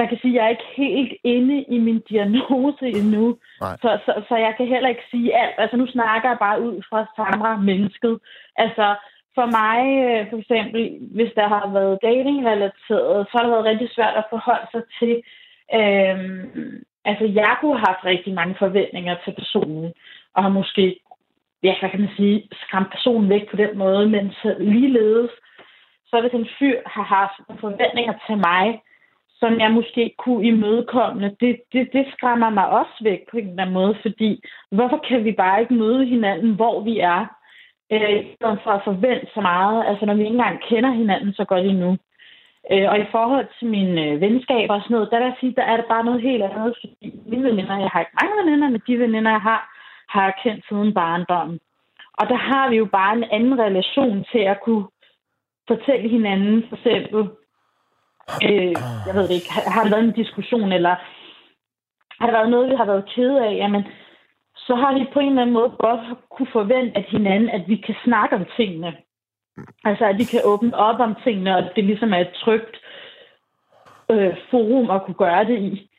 man kan sige, at jeg er ikke helt inde i min diagnose endnu. Nej. Så, så, så jeg kan heller ikke sige alt. Altså, nu snakker jeg bare ud fra Sandra mennesket. Altså, for mig, øh, for eksempel, hvis der har været dating-relateret, så har det været rigtig svært at forholde sig til. Øhm, altså, jeg kunne have haft rigtig mange forventninger til personen, og har måske ja, hvad kan man sige, skræmt personen væk på den måde, men så ligeledes, så hvis en fyr har haft forventninger til mig, som jeg måske kunne imødekomme, det, det, det skræmmer mig også væk på en eller anden måde, fordi hvorfor kan vi bare ikke møde hinanden, hvor vi er, øh, for at forvente så meget, altså når vi ikke engang kender hinanden så godt endnu. Øh, og i forhold til mine øh, venskaber og sådan noget, der vil jeg sige, der er det bare noget helt andet, fordi mine veninder, jeg har ikke mange veninder, men de veninder, jeg har, har jeg kendt siden barndommen. Og der har vi jo bare en anden relation til at kunne fortælle hinanden, for eksempel, øh, jeg ved det ikke, har har der været en diskussion, eller har der været noget, vi har været kede af, jamen, så har vi på en eller anden måde godt kunne forvente at hinanden, at vi kan snakke om tingene. Altså, at vi kan åbne op om tingene, og det ligesom er et trygt øh, forum at kunne gøre det i.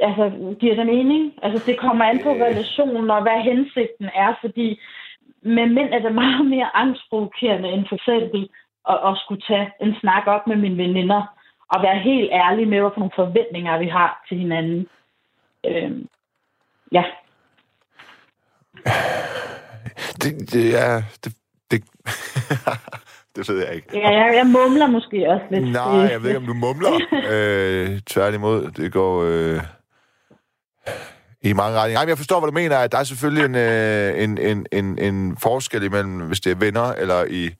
Altså, giver det mening? Altså, det kommer an på relationen og hvad hensigten er, fordi med mænd er det meget mere angstprovokerende end for eksempel at, at skulle tage en snak op med mine veninder og være helt ærlig med, hvad for nogle forventninger vi har til hinanden. Øhm, ja. [sighs] Det, det er... Det, det, [laughs] det ved jeg ikke. Ja, jeg, jeg mumler måske også lidt. Nej, jeg ved ikke, om du mumler. [laughs] øh, tværtimod, det går øh, i mange retninger. Nej, men jeg forstår, hvad du mener. At der er selvfølgelig en, øh, en, en, en, en forskel imellem, hvis det er venner, eller i...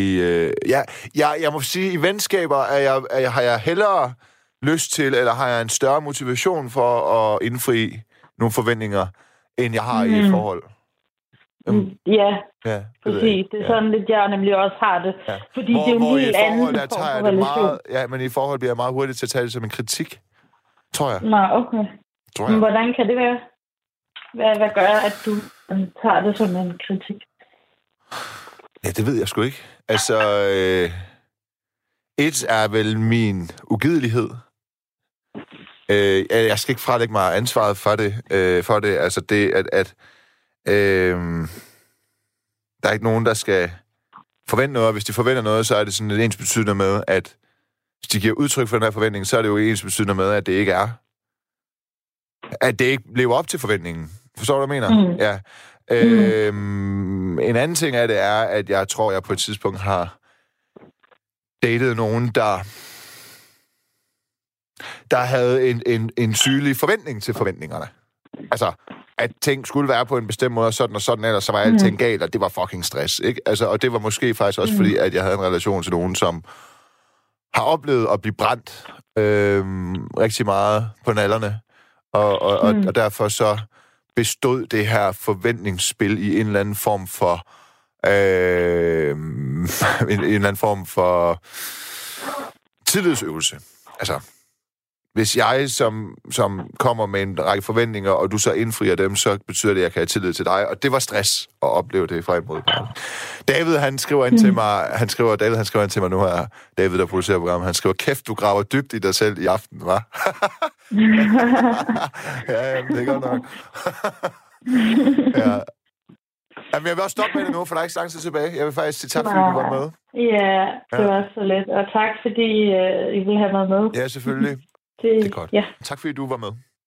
i øh, ja, jeg, jeg må sige, i venskaber er jeg, er jeg, har jeg hellere lyst til, eller har jeg en større motivation for at indfri nogle forventninger, end jeg har mm. i et Mm. forhold. Øhm, Ja, ja, det præcis. Det er Ja. sådan lidt, jeg nemlig også har det. Ja. Fordi hvor, det er jo en helt anden forhold, der tager for jeg det relation. meget... Ja, men i forhold bliver jeg meget hurtigt til at tage det som en kritik. Tror jeg. Nå, okay. Tror Men jeg. hvordan kan det være? Hvad, hvad gør, at du tager det som en kritik? Ja, det ved jeg sgu ikke. Altså, øh, et er vel min ugidelighed. Øh, jeg skal ikke frelægge mig ansvaret for det. Øh, for det. Altså det, at, at øh, der er ikke nogen, der skal forvente noget. og Hvis de forventer noget, så er det sådan lidt ens betydende med, at hvis de giver udtryk for den her forventning, så er det jo ens betydende med, at det ikke er. At det ikke lever op til forventningen. Forstår du, hvad jeg mener? Mm. Ja. Øh, en anden ting af det er, at jeg tror, jeg på et tidspunkt har datet nogen, der der havde en, en, en sygelig forventning til forventningerne. Altså, at ting skulle være på en bestemt måde, og sådan og sådan, ellers så var alting mm. galt, og det var fucking stress, ikke? Altså, og det var måske faktisk også mm. fordi, at jeg havde en relation til nogen, som har oplevet at blive brændt øh, rigtig meget på nallerne, og, og, mm. og, og derfor så bestod det her forventningsspil i en eller anden form for øh, [laughs] en, en eller anden form for tillidsøvelse. Altså, hvis jeg som, som kommer med en række forventninger, og du så indfrier dem, så betyder det, at jeg kan have tillid til dig. Og det var stress at opleve det fra en modpart. David, han skriver ind til mm. mig, han skriver, David, han skriver ind til mig nu her, David, der producerer programmet, han skriver, kæft, du graver dybt i dig selv i aften, hva'? [laughs] ja, jamen, det er godt nok. [laughs] ja. Jamen, jeg vil også stoppe med det nu, for der er ikke lang tid tilbage. Jeg vil faktisk sige tak, fordi du var med. Ja, det ja. var så let. Og tak, fordi uh, I ville have mig med. Ja, selvfølgelig. Det, det er godt. Ja. Tak, fordi du var med.